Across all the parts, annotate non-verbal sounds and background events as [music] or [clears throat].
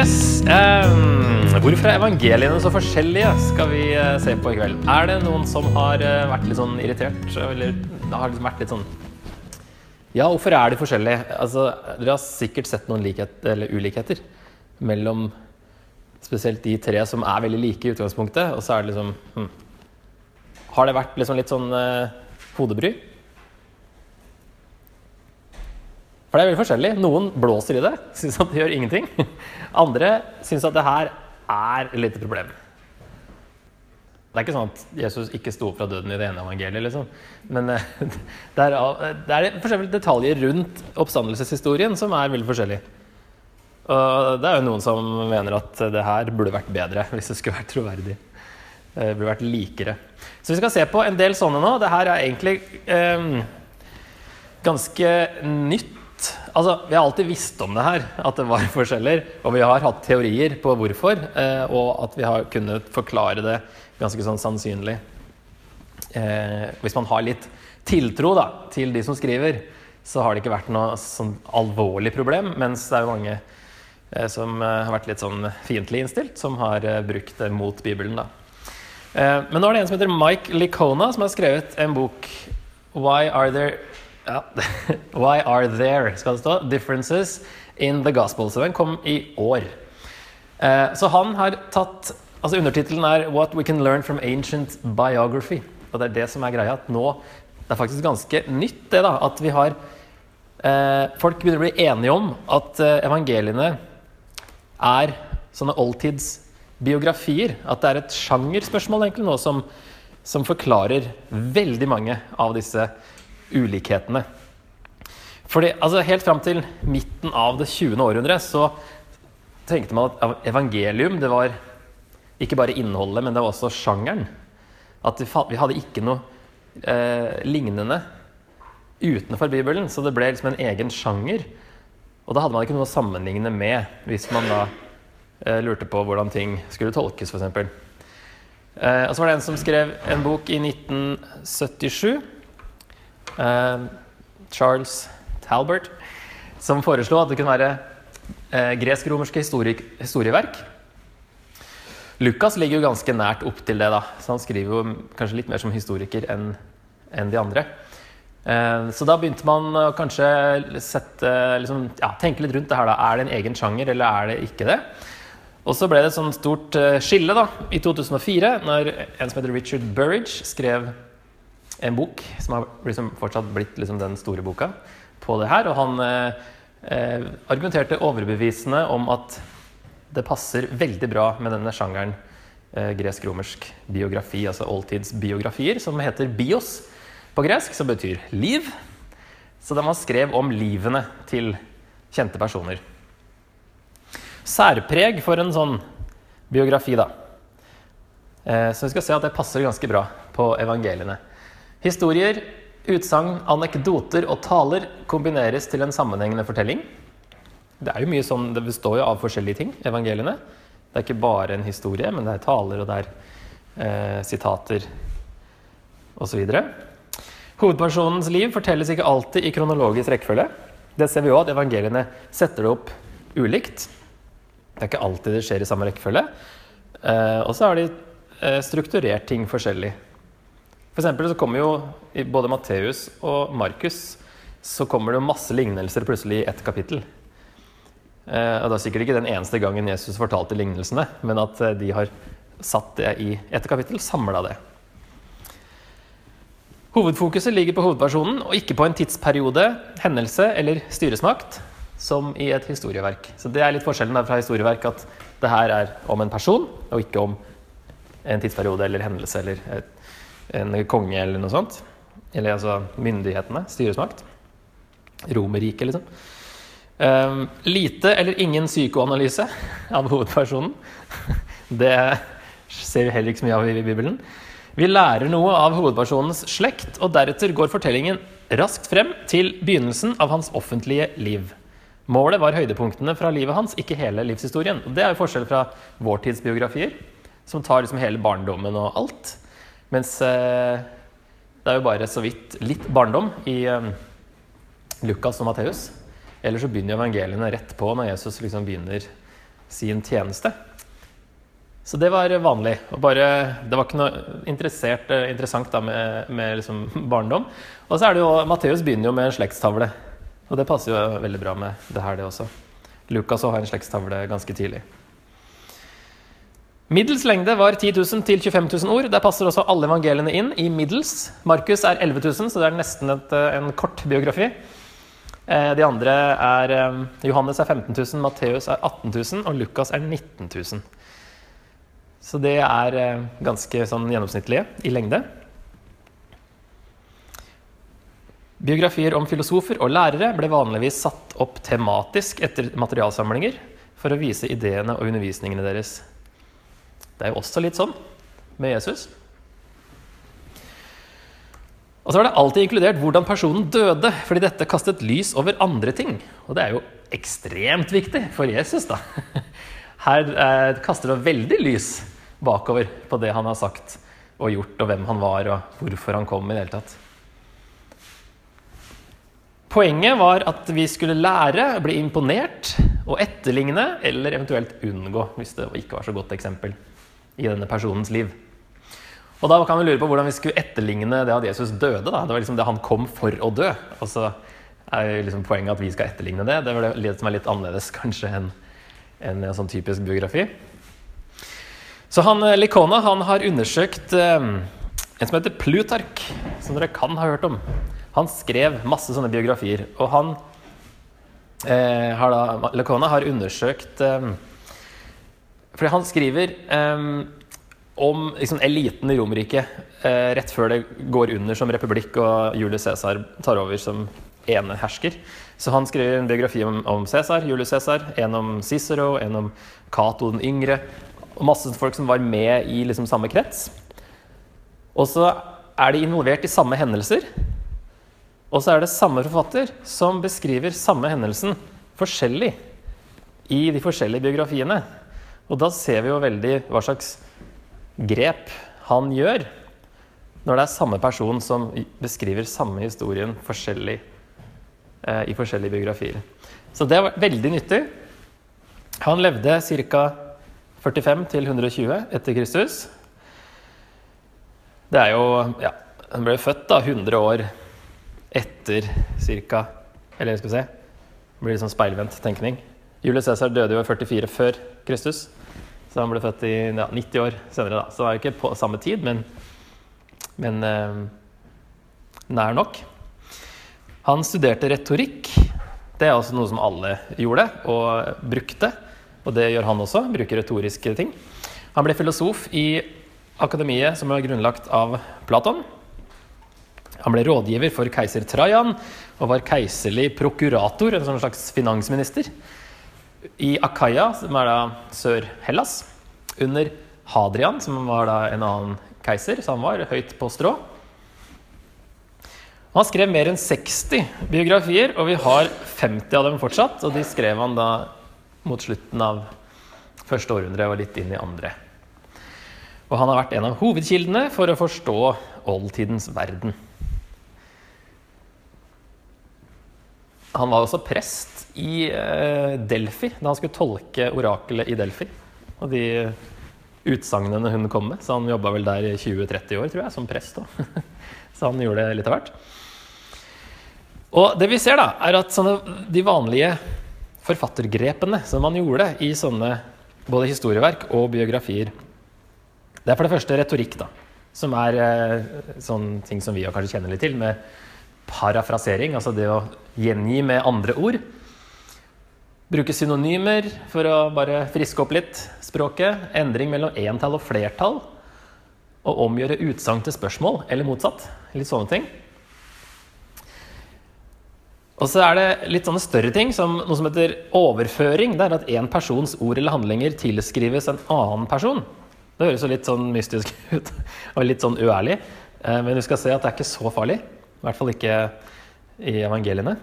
Yes. Um, hvorfor er evangeliene så forskjellige, skal vi uh, se på i kveld. Er det noen som har uh, vært litt sånn irritert, eller har liksom vært litt sånn Ja, hvorfor er de forskjellige? Altså, dere har sikkert sett noen likhet, ulikheter mellom spesielt de tre som er veldig like i utgangspunktet, og så er det liksom hm. Har det vært liksom litt sånn uh, hodebry? For det er veldig forskjellig. Noen blåser i det, [laughs] syns at det gjør ingenting. Andre syns at det her er et lite problem. Det er ikke sånn at Jesus ikke sto opp fra døden i det ene evangeliet, liksom. Men eh, [laughs] det er, det er forskjellige detaljer rundt oppstandelseshistorien som er veldig forskjellige. Og det er jo noen som mener at det her burde vært bedre hvis det skulle vært troverdig. Det burde vært likere. Så vi skal se på en del sånne nå. Det her er egentlig eh, ganske nytt Altså, Vi har alltid visst om det her, at det var [laughs] forskjeller. Og vi har hatt teorier på hvorfor, eh, og at vi har kunnet forklare det ganske sånn sannsynlig. Eh, hvis man har litt tiltro da, til de som skriver, så har det ikke vært noe sånn alvorlig problem. Mens det er jo mange eh, som eh, har vært litt sånn fiendtlig innstilt, som har eh, brukt det mot Bibelen. da. Eh, men nå er det en som heter Mike Licona, som har skrevet en bok Why are there ja. [laughs] Why are there skal det stå, differences in the gospel? Så den kom i år. Eh, så han har tatt altså Undertittelen er 'What we can learn from ancient biography'. Og det er det som er greia. at nå, Det er faktisk ganske nytt det da, at vi har eh, Folk begynner å bli enige om at eh, evangeliene er sånne oldtidsbiografier. At det er et sjangerspørsmål egentlig nå som, som forklarer veldig mange av disse ulikhetene. Fordi, altså Helt fram til midten av det 20. århundret så tenkte man at evangelium det var ikke bare innholdet, men det var også sjangeren. At vi hadde ikke noe eh, lignende utenfor Bibelen, så det ble liksom en egen sjanger. Og da hadde man ikke noe å sammenligne med hvis man da eh, lurte på hvordan ting skulle tolkes, f.eks. Eh, og så var det en som skrev en bok i 1977 Eh, Charles Talbert, som foreslo at det kunne være eh, gresk-romerske historieverk. Lukas ligger jo ganske nært opp til det, da, så han skriver jo kanskje litt mer som historiker enn en de andre. Eh, så da begynte man å kanskje sette, liksom, ja, tenke litt rundt det her. da, Er det en egen sjanger, eller er det ikke det? Og så ble det et sånt stort skille da, i 2004, når en som heter Richard Burridge skrev en bok som har liksom fortsatt blitt liksom den store boka på det her. Og han eh, eh, argumenterte overbevisende om at det passer veldig bra med denne sjangeren eh, gresk-romersk biografi, altså oldtidsbiografier, som heter bios på gresk, som betyr liv. Så da man skrev om livene til kjente personer. Særpreg for en sånn biografi, da. Eh, så vi skal se at det passer ganske bra på evangeliene. Historier, utsagn, anekdoter og taler kombineres til en sammenhengende fortelling. Det er jo mye sånn, det består jo av forskjellige ting, evangeliene. Det er ikke bare en historie, men det er taler, og det er eh, sitater osv. Hovedpersonens liv fortelles ikke alltid i kronologisk rekkefølge. Det ser vi òg, at evangeliene setter det opp ulikt. Det er ikke alltid det skjer i samme rekkefølge. Eh, og så har de eh, strukturert ting forskjellig. For eksempel så kommer jo i både Matteus og Markus så kommer det masse lignelser plutselig i ett kapittel. Eh, og Det er sikkert ikke den eneste gangen Jesus fortalte lignelsene, men at eh, de har satt det i ett kapittel, samla det. Hovedfokuset ligger på hovedpersonen og ikke på en tidsperiode, hendelse eller styresmakt, som i et historieverk. Så Det er litt forskjellen fra historieverk, at det her er om en person, og ikke om en tidsperiode eller hendelse eller et en konge eller noe sånt. Eller altså myndighetene. Styresmakt. Romerriket, liksom. Um, lite eller ingen psykoanalyse [laughs] av hovedpersonen. [laughs] Det ser vi heller ikke så mye av i Bibelen. Vi lærer noe av hovedpersonens slekt, og deretter går fortellingen raskt frem til begynnelsen av hans offentlige liv. Målet var høydepunktene fra livet hans, ikke hele livshistorien. Og Det er jo forskjell fra vår tids biografier, som tar liksom hele barndommen og alt. Mens eh, det er jo bare så vidt litt barndom i eh, Lukas og Matteus. Eller så begynner evangeliene rett på når Jesus liksom begynner sin tjeneste. Så det var vanlig. Bare, det var ikke noe interessant da med, med liksom [laughs] barndom. Og så er det jo, Matteus begynner jo med en slektstavle. Og det passer jo veldig bra med det her, det også. Lukas har en slektstavle ganske tidlig. Middels lengde var 10 000 til 25 000 ord. Der passer også alle evangeliene inn i middels. Markus er 11 000, så det er nesten et, en kort biografi. Eh, de andre er eh, Johannes er 15 000, Matteus er 18 000, og Lukas er 19 000. Så det er eh, ganske sånn gjennomsnittlige i lengde. Biografier om filosofer og lærere ble vanligvis satt opp tematisk etter materialsamlinger for å vise ideene og undervisningene deres. Det er jo også litt sånn med Jesus. Og så var det alltid inkludert hvordan personen døde, fordi dette kastet lys over andre ting. Og det er jo ekstremt viktig for Jesus, da. [laughs] Her eh, kaster det veldig lys bakover på det han har sagt og gjort, og hvem han var, og hvorfor han kom i det hele tatt. Poenget var at vi skulle lære, bli imponert og etterligne, eller eventuelt unngå, hvis det ikke var så godt eksempel i denne personens liv. Og da kan vi lure på hvordan vi skulle etterligne det at Jesus døde. Da. Det var liksom det han kom for å dø. Og så er liksom poenget at vi skal etterligne det. Det var det som er litt annerledes [laughs] kanskje enn en sånn typisk biografi. Så han, eh, Likona han har undersøkt eh, en som heter Plutark, som dere kan ha hørt om. Han skrev masse sånne biografier. Og han eh, har da, Likona har undersøkt eh, Fordi han skriver um, om liksom, eliten i Romerike uh, rett før det går under som republikk og Julius Cæsar tar over som ene hersker. Så han skriver en biografi om, om Cæsar, Julius Cæsar, en om Cicero, en om Cato den yngre. Og masse folk som var med i liksom, samme krets. Og så er de involvert i samme hendelser. Og så er det samme forfatter som beskriver samme hendelsen forskjellig i de forskjellige biografiene. Og da ser vi jo veldig hva slags grep han gjør når det er samme person som beskriver samme historien forskjellig Eh, i forskjellige biografier. Så det var veldig nyttig. Han levde ca. 45 til 120 etter Kristus. Det er jo Ja, han ble født da 100 år etter ca. Eller skal vi se Det blir litt sånn speilvendt tenkning. Julius Cæsar døde jo i 44 før Kristus, så han ble født i ja, 90 år senere. da. Så det var jo ikke på samme tid, men, men eh, nær nok. Han studerte retorikk. Det er også noe som alle gjorde og brukte. Og det gjør han også. Bruker retoriske ting. Han ble filosof i akademiet som var grunnlagt av Platon. Han ble rådgiver for keiser Trajan og var keiserlig prokurator, en sånn slags finansminister, i Akaya, som er da Sør-Hellas, under Hadrian, som var da en annen keiser, så han var høyt på strå. Han skrev mer enn 60 biografier, og vi har 50 av dem fortsatt. Og de skrev han da mot slutten av første århundre og litt inn i andre. Og han har vært en av hovedkildene for å forstå oldtidens verden. Han var også prest i eh, Delfi da han skulle tolke orakelet i Delfi. Og de utsagnene hun kom med. Så han jobba vel der i 20-30 år, tror jeg, som prest. [laughs] Så han gjorde det litt av hvert. Og det vi ser, da, er at sånne, de vanlige forfattergrepene som man gjorde i sånne både historieverk og biografier Det er for det første retorikk, da. Som er eh, sånne ting som vi kanskje kjenner litt til, med parafrasering. Altså det å gjengi med andre ord. Bruke synonymer for å bare friske opp litt språket. Endring mellom entall og flertall. Og omgjøre utsagn til spørsmål, eller motsatt. Litt sånne ting. Og så er det litt sånne større ting, som noe som heter overføring. Det er at én persons ord eller handlinger tilskrives en annen person. Det høres jo litt sånn mystisk [laughs] ut og litt sånn uærlig. Eh, men du skal se at det er ikke så farlig. I hvert fall ikke i evangeliene.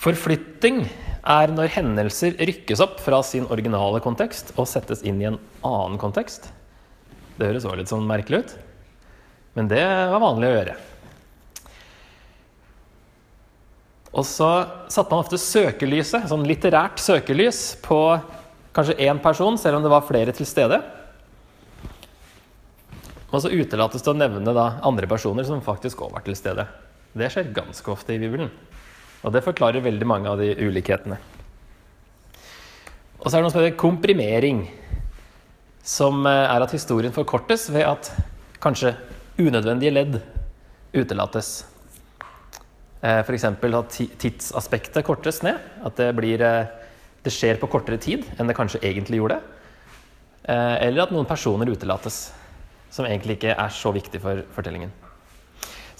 Forflytting er når hendelser rykkes opp fra sin originale kontekst og settes inn i en annen kontekst. Det høres også litt sånn merkelig ut, men det var vanlig å gjøre. Og så satte man ofte søkelyset, sånn litterært søkelys, på kanskje én person, selv om det var flere til stede. Og så utelates det å nevne da andre personer som faktisk òg var til stede. Det skjer ganske ofte i Bibelen. Og det forklarer veldig mange av de ulikhetene. Og så er det noe som heter komprimering, som eh, er at historien forkortes ved at kanskje unødvendige ledd utelates. F.eks. at tidsaspektet kortes ned. At det, blir, eh, det skjer på kortere tid enn det kanskje egentlig gjorde. Eh, eller at noen personer utelates, som egentlig ikke er så viktig for fortellingen.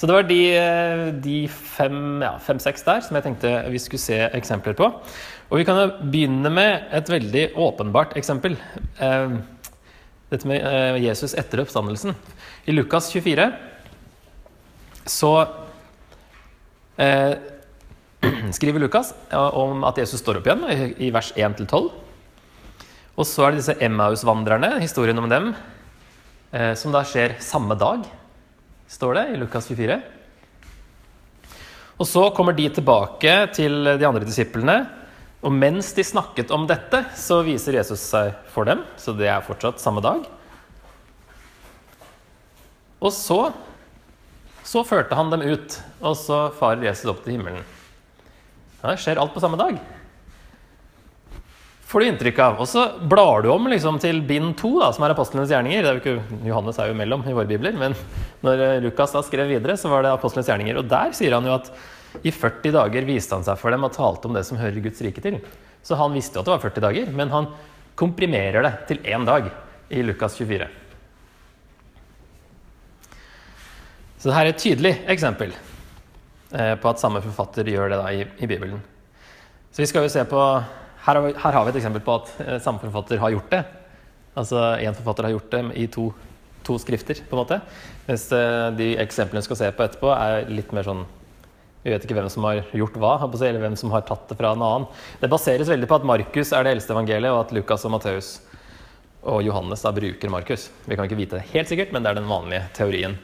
Så det var de, eh, de fem-seks ja, der som jeg tenkte vi skulle se eksempler på. Og vi kan jo begynne med et veldig åpenbart eksempel. Dette med Jesus etter oppstandelsen. I Lukas 24 så eh, [clears throat] skriver Lukas om at Jesus står opp igjen, i vers 1-12. Og så er det disse Emmaus-vandrerne, historien om dem, eh, som da skjer samme dag, står det i Lukas 24. Og så kommer de tilbake til de andre disiplene. Og mens de snakket om dette, så viser Jesus seg for dem. Så det er fortsatt samme dag. Og så så førte han dem ut, og så farer Jesus opp til himmelen. Ja, det skjer alt på samme dag. Får du inntrykk av. Og så blar du om liksom, til bind to, som er apostlenes gjerninger. Er ikke, Johannes er jo mellom i våre bibler, men når eh, Lukas da skrev videre, så var det apostlenes gjerninger. Og der sier han jo at i 40 dager viste han seg for dem og talte om det som hører Guds rike til. Så han visste jo at det var 40 dager, men han komprimerer det til én dag i Lukas 24. Så dette er et tydelig eksempel eh, på at samme forfatter gjør det da i, i Bibelen. Så vi skal jo se på her har, vi, her har vi et eksempel på at eh, samme forfatter har gjort det. Altså én forfatter har gjort det i to, to, skrifter, på en måte. Mens eh, de eksemplene vi skal se på etterpå, er litt mer sånn Vi vet ikke hvem som har gjort hva, eller hvem som har tatt det fra en annen. Det baseres veldig på at Markus er det eldste evangeliet, og at Lukas og Matteus og Johannes da bruker Markus. Vi kan ikke vite det helt sikkert, men det er den vanlige teorien.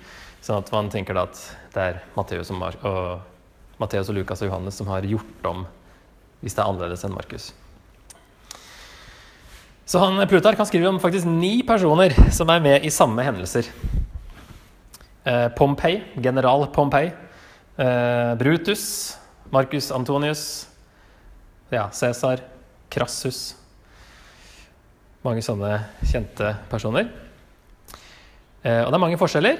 Sånn at man tenker da at det er Matteus og, og, og Lukas og Johannes som har gjort om hvis det er annerledes enn Markus. Så han, Plutark kan skrive om faktisk ni personer som er med i samme hendelser. Eh, Pompei, general Pompei. Eh, Brutus, Marcus Antonius, ja, Cæsar, Crassus Mange sånne kjente personer. Eh, og det er mange forskjeller.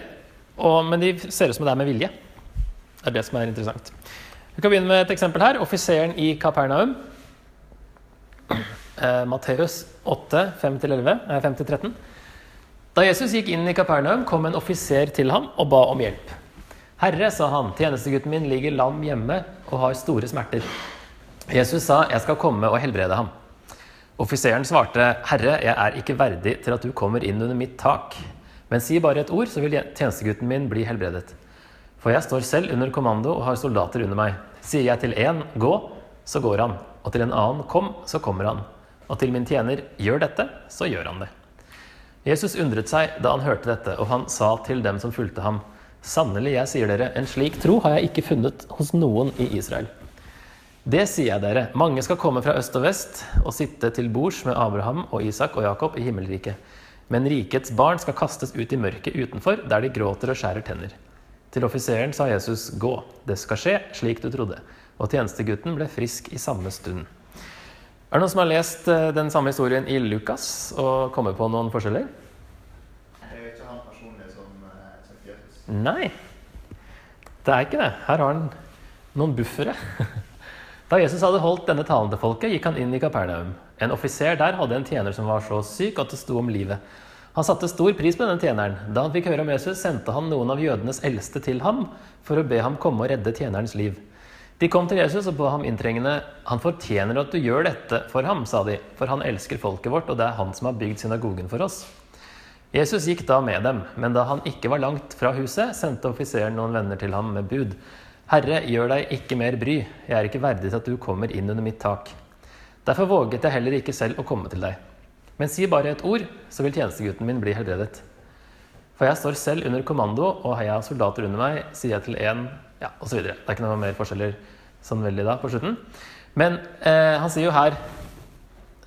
Og, men de ser ut som det er med vilje. Det er det som er interessant. Vi kan begynne med et eksempel her. Offiseren i Kapernaum. Eh, Matteus 8, 5-13. Da Jesus gikk inn i Kapernaum, kom en offiser til ham og ba om hjelp. Herre, sa han, tjenestegutten min ligger lam hjemme og har store smerter. Jesus sa, jeg skal komme og helbrede ham. Offiseren svarte, Herre, jeg er ikke verdig til at du kommer inn under mitt tak. Men si bare et ord, så vil tjenestegutten min bli helbredet. For jeg står selv under kommando og har soldater under meg. Sier jeg til én 'gå', så går han. Og til en annen 'kom', så kommer han. Og til min tjener 'gjør dette', så gjør han det. Jesus undret seg da han hørte dette, og han sa til dem som fulgte ham, Sannelig, jeg sier dere, en slik tro har jeg ikke funnet hos noen i Israel. Det sier jeg dere, mange skal komme fra øst og vest og sitte til bords med Abraham og Isak og Jakob i himmelriket. Men rikets barn skal kastes ut i mørket utenfor, der de gråter og skjærer tenner. Til offiseren sa Jesus, gå, det skal skje slik du trodde. Og tjenestegutten ble frisk i samme stund. Er det noen som har lest eh, den samme historien i Lukas og kommet på noen forskjeller? Det er ikke han personlig som uh, Jesus. Nei, det er ikke det. Her har han noen buffere. [laughs] Da Jesus hadde holdt denne talen til folket, gikk han inn i Kapernaum. En offiser der hadde en tjener som var så syk at det sto om livet. Han satte stor pris på denne tjeneren. Da han fikk høre om Jesus, sendte han noen av jødenes eldste til ham for å be ham komme og redde tjenerens liv. De kom til Jesus og ba ham inntrengende. Han fortjener at du gjør dette for ham, sa de, for han elsker folket vårt, og det er han som har bygd synagogen for oss. Jesus gikk da med dem, men da han ikke var langt fra huset, sendte offiseren noen venner til ham med bud. Herre, gjør deg ikke mer bry, jeg er ikke verdig til at du kommer inn under mitt tak. Derfor våget jeg heller ikke selv å komme til deg. Men si bare et ord, så vil tjenestegutten min bli helbredet. For jeg står selv under kommando, og har jeg soldater under meg, sier jeg til én Ja, osv. Det er ikke noe mer forskjeller sånn veldig da på slutten. Men eh, han sier jo her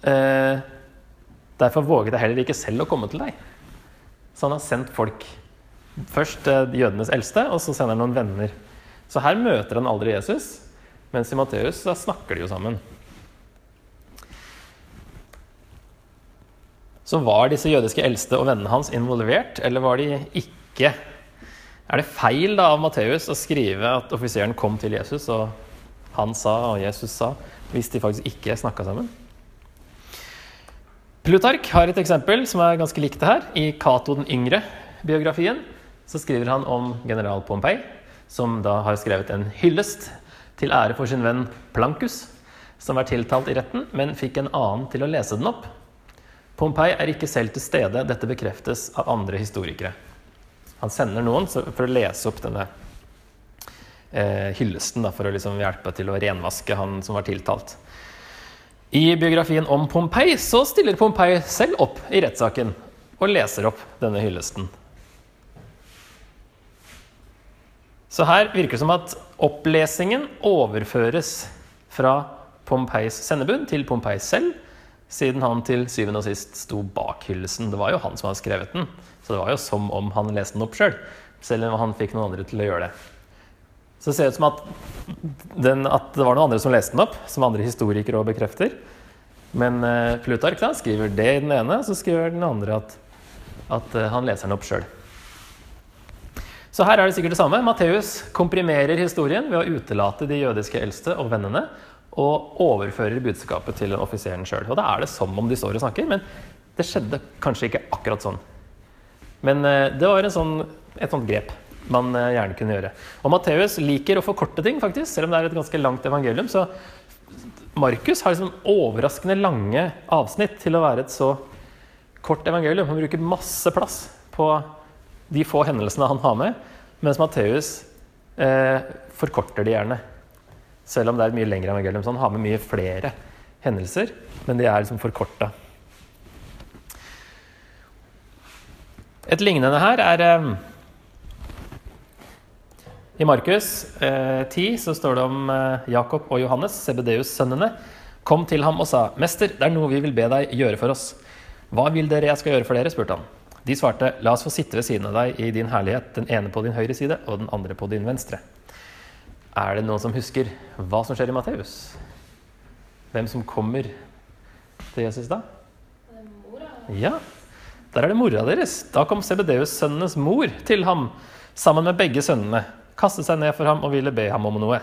eh, Derfor våget jeg heller ikke selv å komme til deg. Så han har sendt folk. Først eh, jødenes eldste, og så sender han noen venner. Så her møter han aldri Jesus, mens i Matteus snakker de jo sammen. Så var disse jødiske eldste og vennene hans involvert, eller var de ikke? Er det feil da av Matteus å skrive at offiseren kom til Jesus, og han sa og Jesus sa, hvis de faktisk ikke snakka sammen? Plutark har et eksempel som er ganske likt det her. I Cato den yngre-biografien så skriver han om general Pompei, som da har skrevet en hyllest til ære for sin venn Plancus, som var tiltalt i retten, men fikk en annen til å lese den opp. Pompei er ikke selv til stede, dette bekreftes av andre historikere. Han sender noen for å lese opp denne eh, hyllesten, da, for å liksom hjelpe til å renvaske han som var tiltalt. I biografien om Pompei så stiller Pompei selv opp i rettssaken og leser opp denne hyllesten. Så her virker det som at opplesingen overføres fra Pompeis sendebud til Pompei selv, siden han til syvende og sist sto bak hyllesten. Det var jo han som hadde skrevet den, så det var jo som om han leste den opp sjøl, selv, selv om han fikk noen andre til å gjøre det. Så det ser ut som at, den, at, det var noen andre som leste den opp, som andre historikere også bekrefter. Men uh, Plutark da, skriver det i den ene, så skriver den andre at, at uh, han leser den opp sjøl. Så her er det sikkert det samme. Matteus komprimerer historien ved å utelate de jødiske eldste og vennene, og overfører budskapet til offiseren sjøl. Og da er det som om de står og snakker, men det skjedde kanskje ikke akkurat sånn. Men uh, det var sånn, et sånt grep man eh, gjerne kunne gjøre. Og Matteus liker å forkorte ting, faktisk, selv om det er et ganske langt evangelium. Så Markus har liksom overraskende lange avsnitt til å være et så kort evangelium. Han bruker masse plass på de få hendelsene han har med, mens Matteus eh, forkorter de gjerne. Selv om det er et mye lengre evangelium. Så han har med mye flere hendelser, men de er liksom forkorta. Et lignende her er eh, i Markus eh, 10 så står det om eh, Jakob og Johannes, Sebedeus-sønnene, kom til ham og sa, 'Mester, det er noe vi vil be deg gjøre for oss.' 'Hva vil dere jeg skal gjøre for dere?' spurte han. De svarte, 'La oss få sitte ved siden av deg i din herlighet, den ene på din høyre side og den andre på din venstre.' Er det noen som husker hva som skjer i Matteus? Hvem som kommer til Jesus da? Ja, der er det mora deres. Da kom Sebedeus-sønnenes mor til ham sammen med begge sønnene kastet seg ned for ham og ville be ham om noe.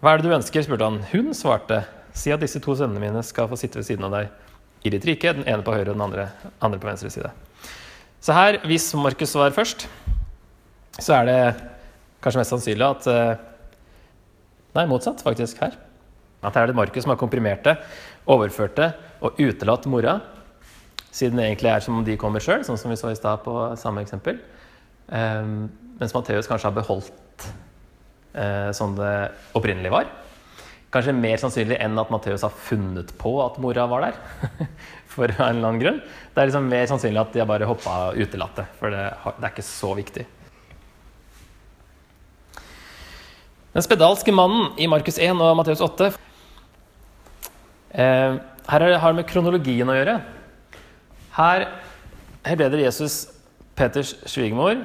Hva er det du ønsker? spurte han. Hun svarte, si at disse to sønnene mine skal få sitte ved siden av deg i ditt rike, den ene på høyre og den andre, andre på venstre side. Så her, hvis Markus var først, så er det kanskje mest sannsynlig at eh, Nei, motsatt, faktisk, her. At her er det Markus som har komprimert det, overført det og utelatt mora. Siden det egentlig er som om de kommer sjøl, sånn som vi så i stad på samme eksempel. Um, mens Matteus kanskje har beholdt uh, sånn det opprinnelig var. Kanskje mer sannsynlig enn at Matteus har funnet på at mora var der. [laughs] for en eller annen grunn. Det er liksom mer sannsynlig at de har bare hoppa utelatt det. For det, er ikke så viktig. Den spedalske mannen i Markus 1 og Matteus 8 eh, Her har det med kronologien å gjøre. Her helbreder Jesus Peters svigermor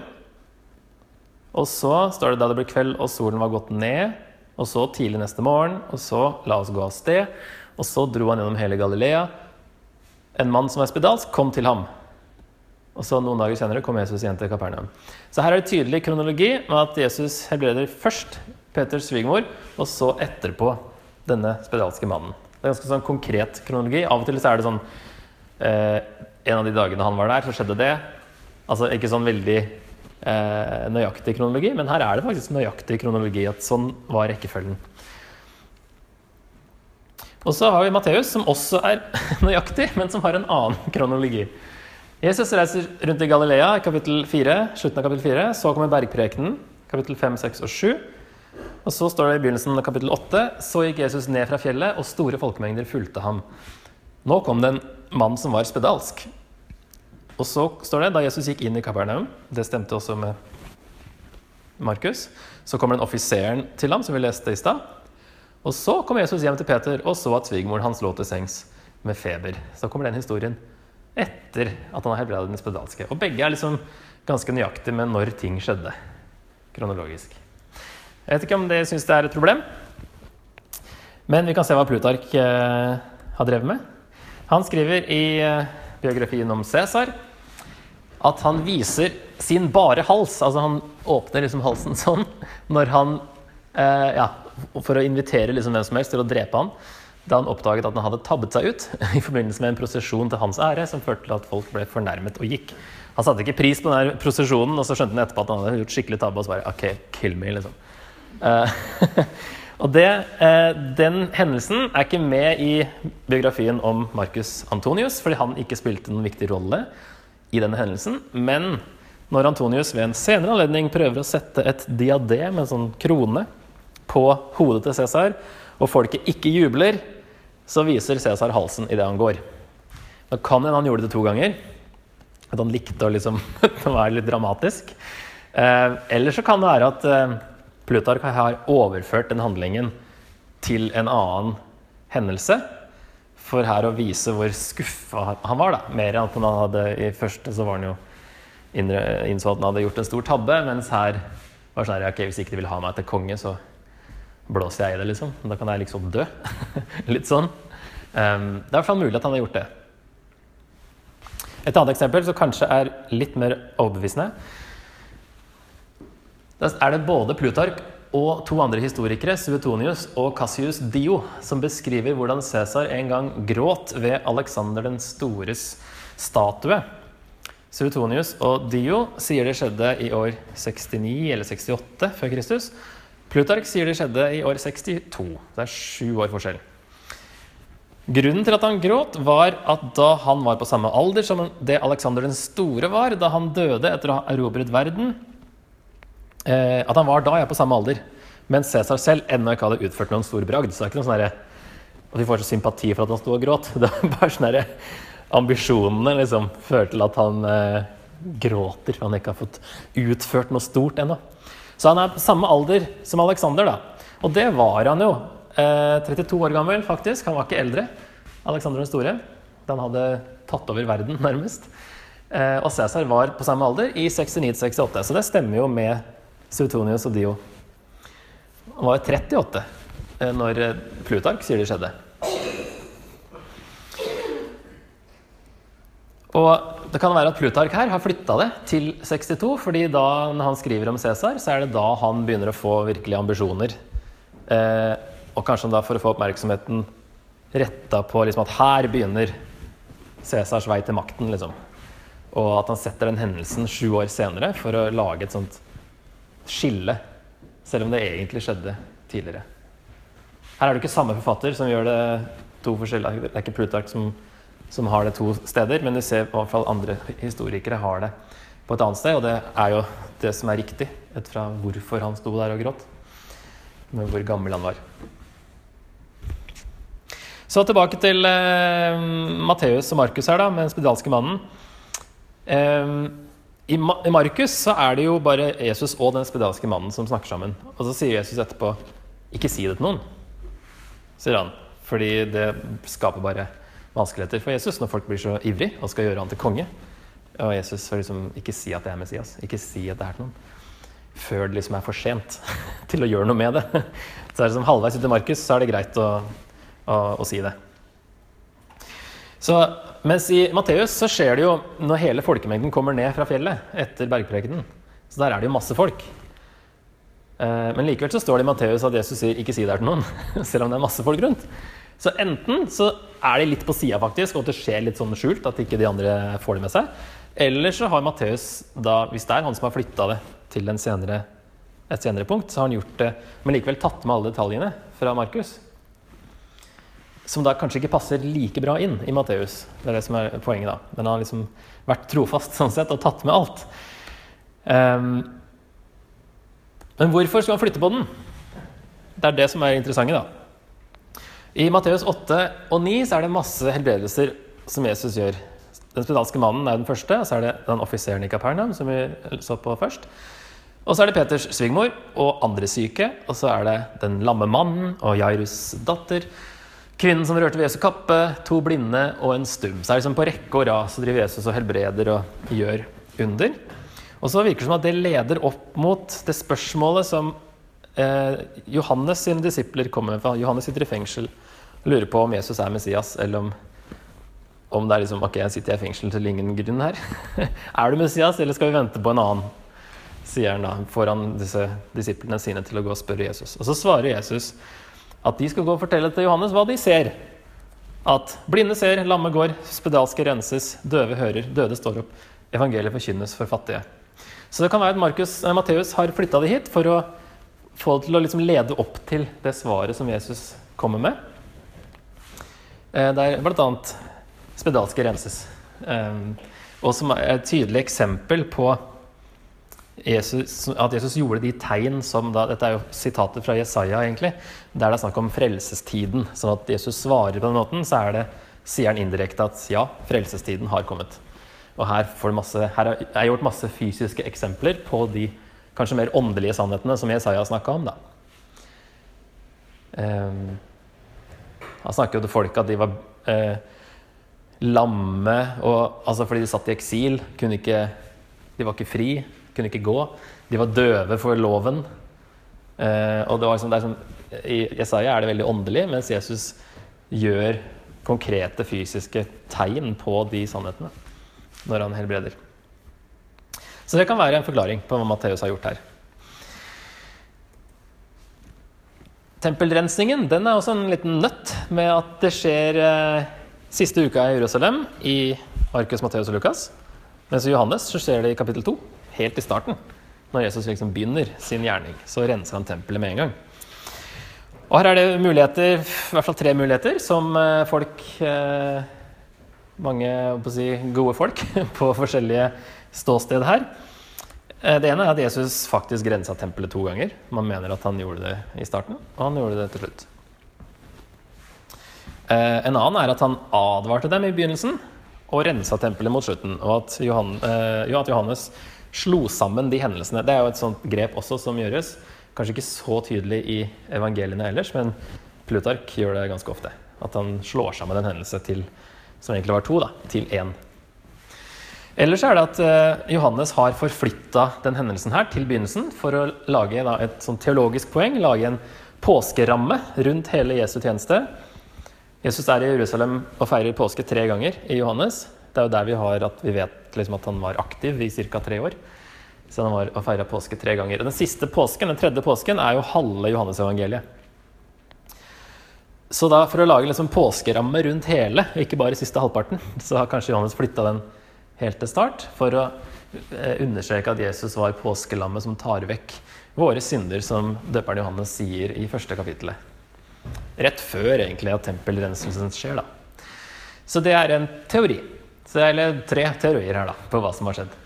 og så står det da det ble kveld og solen var gått ned, og så tidlig neste morgen, og så la oss gå av sted. Og så dro han gjennom hele Galilea. En mann som var spedalsk, kom til ham. Og så noen dager senere kom Jesus igjen til Kapernaum. Så her er det tydelig kronologi med at Jesus helbreder først Peters svigermor, og så etterpå denne spedalske mannen. Det er ganske sånn konkret kronologi. Av og til så er det sånn eh, En av de dagene han var der, så skjedde det. Altså ikke sånn veldig eh, nøyaktig kronologi, men her er det faktisk nøyaktig kronologi. at sånn var rekkefølgen. Og så har vi Matteus, som også er [laughs] nøyaktig, men som har en annen kronologi. Jesus reiser rundt i Galilea kapittel 4, slutten av kapittel 4. Så kommer bergprekenen, kapittel 5, 6 og 7. Og så står det i begynnelsen av kapittel 8.: Så gikk Jesus ned fra fjellet, og store folkemengder fulgte ham. Nå kom det en mann som var spedalsk. Og så står det da Jesus gikk inn i Kapernaum, det stemte også med Markus, så kommer den offiseren til ham, som vi leste i stad. Og så kom Jesus hjem til Peter og så at svigermoren hans lå til sengs. med feber. Så kommer den historien etter at han har helbredet den spedalske. Og begge er liksom ganske nøyaktige med når ting skjedde, kronologisk. Jeg vet ikke om de syns det er et problem, men vi kan se hva Plutark eh, har drevet med. Han skriver i eh, biografien om Cæsar at han viser sin bare hals. Altså han åpner liksom halsen [laughs] sånn når han eh, Ja, for å invitere liksom hvem som helst til å drepe han. Da han oppdaget at han hadde tabbet seg ut [laughs] i forbindelse med en prosesjon til hans ære, som førte til at folk ble fornærmet og gikk. Han satte ikke pris på den prosesjonen, og så skjønte han etterpå at han hadde gjort skikkelig tabbe. og så bare, ok, kill me, liksom. Eh, [laughs] og det, eh, Den hendelsen er ikke med i biografien om Marcus Antonius, fordi han ikke spilte noen viktig rolle i denne hendelsen. Men når Antonius ved en senere anledning prøver å sette et diadem, en sånn krone, på hodet til Cæsar, og folket ikke jubler, så viser Cæsar halsen idet han går. Det kan hende han gjorde det to ganger. At han likte å liksom [laughs] være litt dramatisk. Eh, eller så kan det være at eh, Plutark har overført den handlingen til en annen hendelse. For her å vise hvor skuffa han var. da. Mer enn at han hadde i første så var han jo innså at han hadde gjort en stor tabbe. Mens her var sånn ok, hvis ikke de vil ha meg til konge, så blåser jeg i det, liksom. Da kan jeg liksom dø. [laughs] Litt sånn. Um, det er i hvert fall mulig at han har gjort det. Et annet eksempel som kanskje er litt mer overbevisende, da er det både Plutark og to andre historikere, Suetonius og Cassius Dio, som beskriver hvordan Cæsar en gang gråt ved Alexander den stores statue. Suetonius og Dio sier det skjedde i år 69 eller 68 før Kristus. Plutark sier det skjedde i år 62. Det er sju år forskjell. Grunnen til at han gråt, var at da han var på samme alder som det Alexander den store var, da han døde etter å ha erobret verden At han var da ja, på samme alder, mens Cæsar selv ennå ikke hadde utført noen stor bragd. Så det er ikke noe sånn at vi får så sympati for at han sto og gråt. [laughs] Det er bare sånn Ambisjonene liksom fører til at han eh, gråter, for han ikke har fått utført noe stort ennå. Så han er på samme alder som Alexander, da. Og det var han jo. Eh, 32 år gammel, faktisk. Han var ikke eldre. Alexander den store. Da han hadde tatt over verden, [laughs] nærmest. Eh, og Cæsar var på samme alder i 69-68, så det stemmer jo med Suetonius og Dio. Han var 38 eh, når eh, Plutark sier det skjedde. Og det kan være at Plutark her har flytta det til 62, fordi da han skriver om Cæsar, så er det da han begynner å få virkelige ambisjoner. Eh, og kanskje da for å få oppmerksomheten retta på liksom at her begynner Cæsars vei til makten, liksom. Og at han setter den hendelsen sju år senere for å lage et sånt skille. Selv om det egentlig skjedde tidligere. Her er det ikke samme forfatter som gjør det to forskjellige Det er ikke Plutark som som har det to steder, men du ser i hvert fall andre historikere har det på et annet sted, og det er jo det som er riktig, ut fra hvorfor han sto der og gråt, med hvor gammel han var. Så tilbake til eh, Matteus og Markus her, da, med den spedalske mannen. Eh, I, Ma I Markus så er det jo bare Jesus og den spedalske mannen som snakker sammen. Og så sier Jesus etterpå 'ikke si det til noen', sier han. Fordi det skaper bare vanskeligheter for Jesus når folk blir så ivrig og skal gjøre han til konge. Og Jesus får liksom ikke si at det er Messias, ikke si at det er til noen. Før det liksom er for sent [laughs] til å gjøre noe med det. [laughs] Så er det som halvveis ut i Markus, så er det greit å, å, å si det. Så, mens i Matteus så skjer det jo når hele folkemengden kommer ned fra fjellet etter bergprekenen. Så der er det jo masse folk. Eh, men likevel så står det i Matteus at Jesus sier 'ikke si det til noen', [laughs] selv om det er masse folk rundt. Så enten så er de litt på sida, faktisk, og at det skjer litt sånn skjult, at ikke de andre får det med seg. Eller så har Matteus, hvis det er han som har flytta det til senere, et senere punkt, så har han gjort det, men likevel tatt med alle detaljene fra Markus. Som da kanskje ikke passer like bra inn i Matteus. Det er det som er poenget, da. Han har liksom vært trofast sånn sett og tatt med alt. Um, men hvorfor skal han flytte på den? Det er det som er interessant, da. I Matteus 8 og 9 så er det masse helbredelser som Jesus gjør. Den spedalske mannen er den første, og så er det den offiseren i Kapernaum som vi så på først. Og så er det Peters svigermor og andre syke. Og så er det den lamme mannen og Jairus' datter, kvinnen som rørte ved Jesu kappe, to blinde og en stum. Så er det liksom på rekke og rad så driver Jesus og helbreder og gjør under. Og så virker det som at det leder opp mot det spørsmålet som eh, Johannes sine disipler kommer med. Johannes sitter i fengsel og lurer på om Jesus er Messias, eller om, om det er liksom Ok, jeg sitter i fengsel til ingen grunn her. [laughs] er du Messias, eller skal vi vente på en annen? sier han da foran disse disiplene sine til å gå og spørre Jesus. Og så svarer Jesus at de skal gå og fortelle til Johannes hva de ser. At blinde ser, lamme går, spedalske renses, døve hører, døde står opp. Evangeliet forkynnes for fattige. Så det kan være at Markus, eh, Matteus har flytta det hit for å få det til å liksom lede opp til det svaret som Jesus kommer med. Eh, der bl.a. spedalske renses. Eh, og som er et tydelig eksempel på Jesus, at Jesus gjorde de tegn som da, Dette er jo sitatet fra Jesaja, egentlig. Der det er snakk om frelsestiden. Sånn at Jesus svarer på den måten, så det, sier han indirekte at ja, frelsestiden har kommet. Og her, masse, her er gjort masse fysiske eksempler på de kanskje mer åndelige sannhetene som Jesaja snakka om. da. Um, han snakker jo til folk at de var uh, lamme og, altså fordi de satt i eksil. Ikke, de var ikke fri kunne ikke gå. De var døve for loven. Eh, og det var liksom, det er sånn, I Jesaja er det veldig åndelig, mens Jesus gjør konkrete fysiske tegn på de sannhetene når han helbreder. Så det kan være en forklaring på hva Matteus har gjort her. Tempelrensningen den er også en liten nøtt med at det skjer eh, siste uka i Jerusalem i Markus, Matteus og Lukas. Mens i Johannes så skjer det i kapittel 2 helt i starten. Når Jesus liksom begynner sin gjerning, så renser han tempelet med en gang. Og her er det muligheter, i hvert fall tre muligheter, som eh, folk eh, Mange si, gode folk [laughs] på forskjellige ståsted her. Eh, det ene er at Jesus faktisk rensa tempelet to ganger. Man mener at han gjorde det i starten, og han gjorde det til slutt. En annen er at han advarte dem i begynnelsen og rensa tempelet mot slutten. Og at Johannes slo sammen de hendelsene. Det er jo et sånt grep også som gjøres. Kanskje ikke så tydelig i evangeliene ellers, men Plutark gjør det ganske ofte. At han slår sammen en hendelse til, som egentlig var to, da, til én. Ellers er det at uh, Johannes har forflytta den hendelsen her til begynnelsen for å lage da, et sånn teologisk poeng, lage en påskeramme rundt hele Jesu tjeneste. Jesus er i Jerusalem og feirer påske tre ganger i Johannes. Det er jo der vi har at vi vet liksom at han var aktiv i ca. tre år. Så han var og feira påske tre ganger. Og den siste påsken, den tredje påsken er jo halve Johannesevangeliet. Så da for å lage liksom påskeramme rundt hele, ikke bare siste halvparten, så har kanskje Johannes flytta den helt til start for å eh, understreke at Jesus var påskelammet som tar vekk våre synder, som døperen Johannes sier i første kapittelet. Rett før egentlig at tempelrenselsen skjer, da. Så det er en teori. Så det er tre teorier her da, på hva som har skjedd.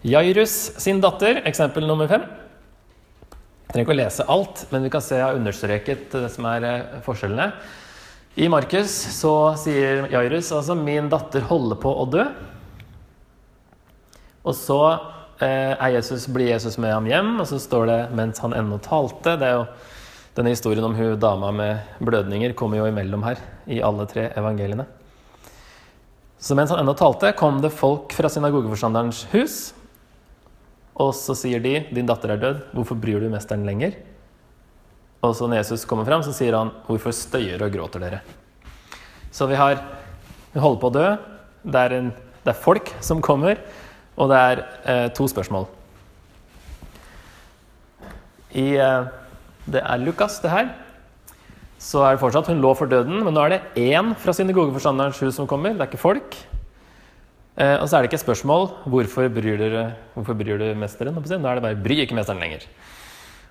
Jairus sin datter, eksempel nummer fem. Jeg trenger ikke å lese alt, men vi kan se jeg har understreket det som er eh, forskjellene. I Markus så sier Jairus altså 'min datter holder på å dø'. Og så eh, Jesus, blir Jesus med ham hjem, og så står det 'mens han ennå talte'. Det er jo denne historien om hun dama med blødninger kommer jo imellom her i alle tre evangeliene. Så mens han ennå talte, kom det folk fra synagogeforstanderens hus. Og så sier de 'Din datter er død. Hvorfor bryr du mesteren lenger?' Og så når Jesus kommer fram, så sier han 'Hvorfor støyer og gråter dere?' Så vi har Vi holder på å dø. Det er, en, det er folk som kommer, og det er eh, to spørsmål. I eh, det er Lukas, det her. Så er det fortsatt hun lå for døden, men nå er det én fra synagogeforstanderens hus som kommer. Det er ikke folk. Eh, og så er det ikke et spørsmål hvorfor bryr, dere, hvorfor bryr du mesteren. Nå er det bare 'bry ikke mesteren lenger'.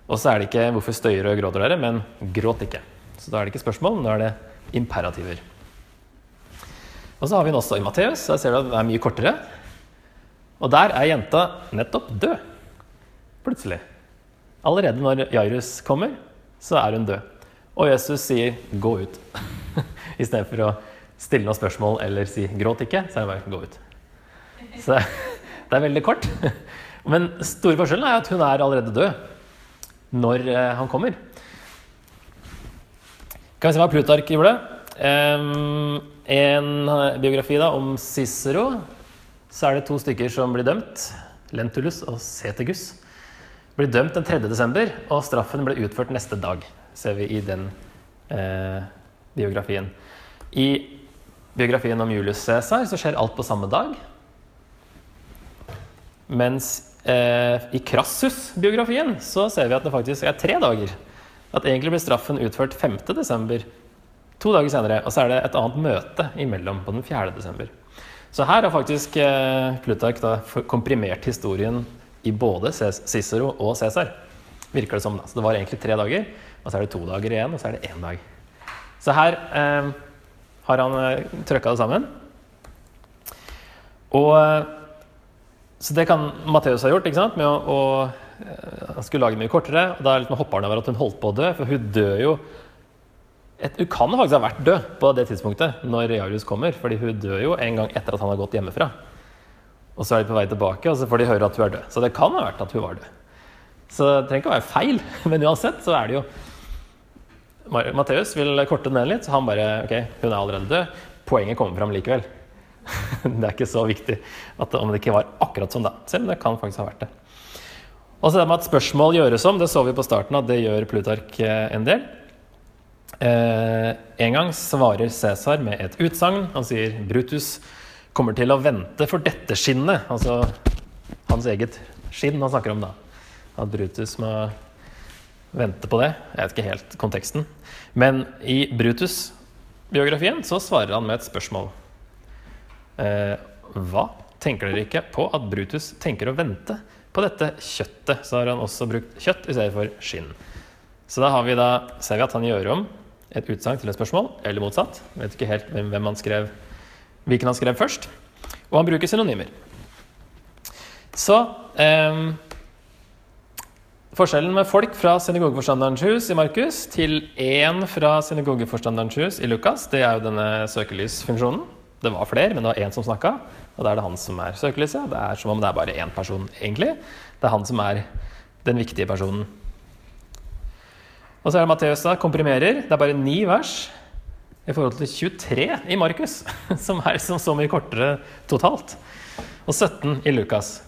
Og så er det ikke 'hvorfor støyer og gråter dere', men 'gråt ikke'. Så da er det ikke spørsmål, nå er det imperativer. Og så har vi den også i Matteus. Der ser du at det er mye kortere. Og der er jenta nettopp død. Plutselig. Allerede når Jairus kommer, så er hun død. Og Jesus sier 'gå ut'. [laughs] Istedenfor å stille noen spørsmål eller si 'gråt ikke', så er det bare 'gå ut'. Så det er veldig kort. [laughs] Men store forskjellen er at hun er allerede død. når eh, han kommer. Kan vi se hva Plutark gjorde? En eh, biografi da, om Cicero. Så er det to stykker som blir dømt. Lentulus og Cetegus. Blir dømt den 3. desember, og straffen ble utført neste dag. Ser vi i den eh, biografien. I biografien om Julius Cæsar skjer alt på samme dag. Mens eh, i Crassus-biografien så ser vi at det faktisk er tre dager. At egentlig blir straffen utført 5. desember, to dager senere. Og så er det et annet møte imellom på den 4. desember. Så her har faktisk eh, Plutark komprimert historien i både Cicero og Cæsar. Virker det som. da. Så det var egentlig tre dager, og så er det to dager igjen, og så er det én dag. Så her eh, har han eh, trøkka det sammen. Og eh, Så det kan Matteus ha gjort, ikke sant? med å, å eh, Han skulle lage det mye kortere. og Da liksom hopper han over at hun holdt på å dø, for hun dør jo et, Hun kan faktisk ha vært død på det tidspunktet når Jarius kommer, fordi hun dør jo en gang etter at han har gått hjemmefra. Og så er de på vei tilbake, og så får de høre at hun er død. Så det kan ha vært at hun var død. Så det trenger ikke å være feil, [laughs] men uansett så er det jo Matteus vil korte den ned litt, så han bare Ok, hun er allerede død. Poenget kommer fram likevel. [laughs] det er ikke så viktig at om det ikke var akkurat sånn da. Selv om det kan faktisk ha vært det. Og så det med at spørsmål gjøres om, det så vi på starten at det gjør Plutark eh, en del. Eh, en gang svarer Cæsar med et utsagn. Han sier Brutus kommer til å vente for dette skinnet. Altså hans eget skinn han snakker om da. At Brutus må vente på det. Jeg vet ikke helt konteksten. Men i Brutus-biografien så svarer han med et spørsmål. Eh, hva tenker dere ikke på at Brutus tenker å vente på dette kjøttet? Så har han også brukt kjøtt i stedet for skinn. Så da vi da, ser vi at han gjør om et utsagn til et spørsmål, eller motsatt. Jeg vet ikke helt hvem han skrev, hvilken han skrev først. Og han bruker synonymer. Så eh, Forskjellen med folk fra synagogeforstanderens hus i Markus til én fra synagogeforstanderens hus i Lukas, det er jo denne søkelysfunksjonen. Det var flere, men det var én som snakka, og da er det han som er søkelyset. Det er som om det er bare én person, egentlig. Det er han som er den viktige personen. Og så er det Matteus da, komprimerer. Det er bare ni vers i forhold til 23 i Markus, [laughs] som er så, så mye kortere totalt. Og 17 i Lukas.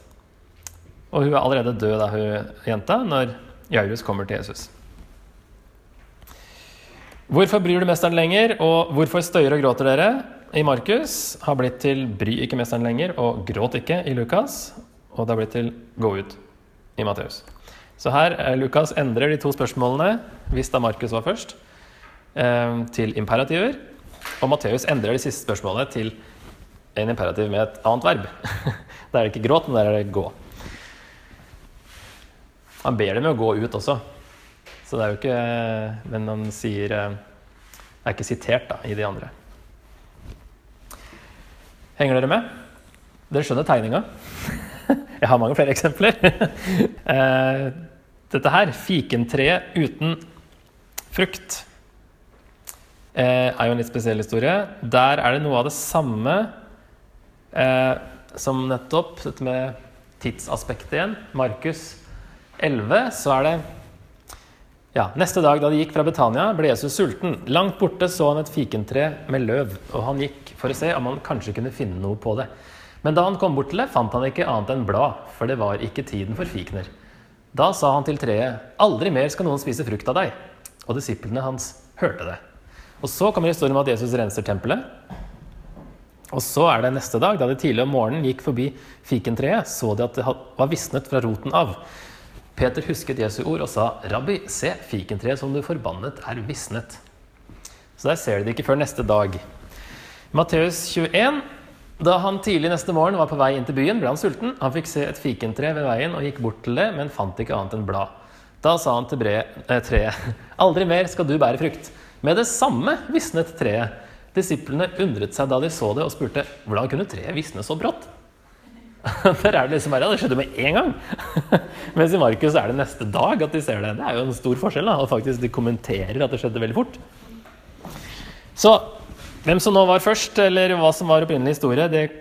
Og hun er allerede død da hun jenta, når Jairus kommer til Jesus. Hvorfor bryr du mesteren lenger, og hvorfor støyer og gråter dere? I Markus har blitt til 'bry ikke mesteren lenger' og 'gråt ikke' i Lukas. Og det har blitt til 'gå ut' i Matteus. Så her eh, Lukas endrer de to spørsmålene, hvis da Markus var først, til imperativer. Og Matteus endrer det siste spørsmålet til en imperativ med et annet verb. [laughs] Der er det ikke gråt, men der er det gå. Han ber dem jo gå ut også. Så det er jo ikke Men han sier eh, er ikke sitert da, i de andre. Henger dere med? Dere skjønner tegninga? [laughs] Jeg har mange flere eksempler. [laughs] Eh, Dette her, fikentreet uten frukt, eh, er jo en litt spesiell historie. Der er det noe av det samme eh, som nettopp dette med tidsaspektet igjen. Markus 11, så er det ja, Neste dag da de gikk fra Betania, ble Jesus sulten. Langt borte så han et fikentre med løv, og han gikk for å se om han kanskje kunne finne noe på det. Men da han kom bort til det, fant han ikke annet enn blad, for det var ikke tiden for fikener. Da sa han til treet, aldri mer skal noen spise frukt av deg. Og disiplene hans hørte det. Og så kommer historien om at Jesus renser tempelet. Og så er det neste dag, da de tidlig om morgenen gikk forbi fikentreet, så de at det var visnet fra roten av. Peter husket Jesu ord og sa, 'Rabbi, se, fikentreet som du forbannet, er visnet.' Så der ser de det ikke før neste dag. Matteus 21. Da han tidlig neste morgen var på vei inn til byen, ble han sulten. Han fikk se et fikentre ved veien og gikk bort til det, men fant ikke annet enn blad. Da sa han til eh, treet, [laughs] 'Aldri mer skal du bære frukt.' Med det samme visnet treet. Disiplene undret seg da de så det, og spurte, 'Hvordan kunne treet visne så brått?' [laughs] Der er det liksom bare, ja, det skjedde med en gang. [laughs] Mens i Markus er det neste dag at de ser det. Det er jo en stor forskjell. da, Og faktisk de kommenterer at det skjedde veldig fort. Så hvem som nå var først, eller hva som var opprinnelig historie, det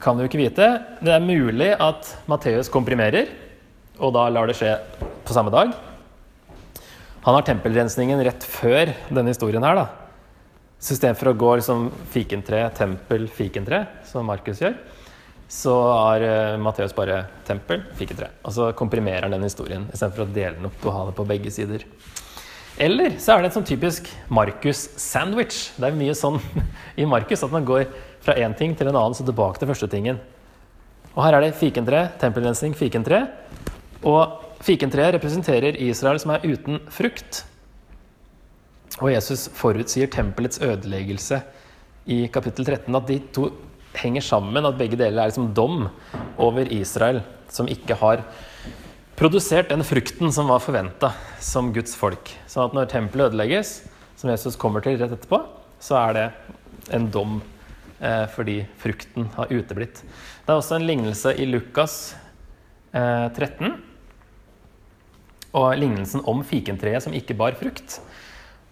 kan vi jo ikke vite. Det er mulig at Matteus komprimerer, og da lar det skje på samme dag. Han har tempelrensningen rett før denne historien her. da. Så istedenfor å gå liksom fikentre, tempel, fikentre, som Markus gjør, så har uh, Matteus bare tempel, fikentre. Og så komprimerer han den historien istedenfor å dele den opp og ha det på begge sider. Eller så er det en sånn typisk Markus-sandwich. Det er mye sånn [laughs] i Markus at man går fra én ting til en annen, så tilbake til første tingen. Og her er det fikentre, tempelrensning, fikentre. Og fikentreet representerer Israel som er uten frukt. Og Jesus forutsier tempelets ødeleggelse i kapittel 13. At de to henger sammen, at begge deler er liksom dom over Israel, som ikke har produsert den frukten som var forventa som Guds folk. Sånn at når tempelet ødelegges, som Jesus kommer til rett etterpå, så er det en dom eh, fordi frukten har uteblitt. Det er også en lignelse i Lukas eh, 13. Og lignelsen om fikentreet som ikke bar frukt.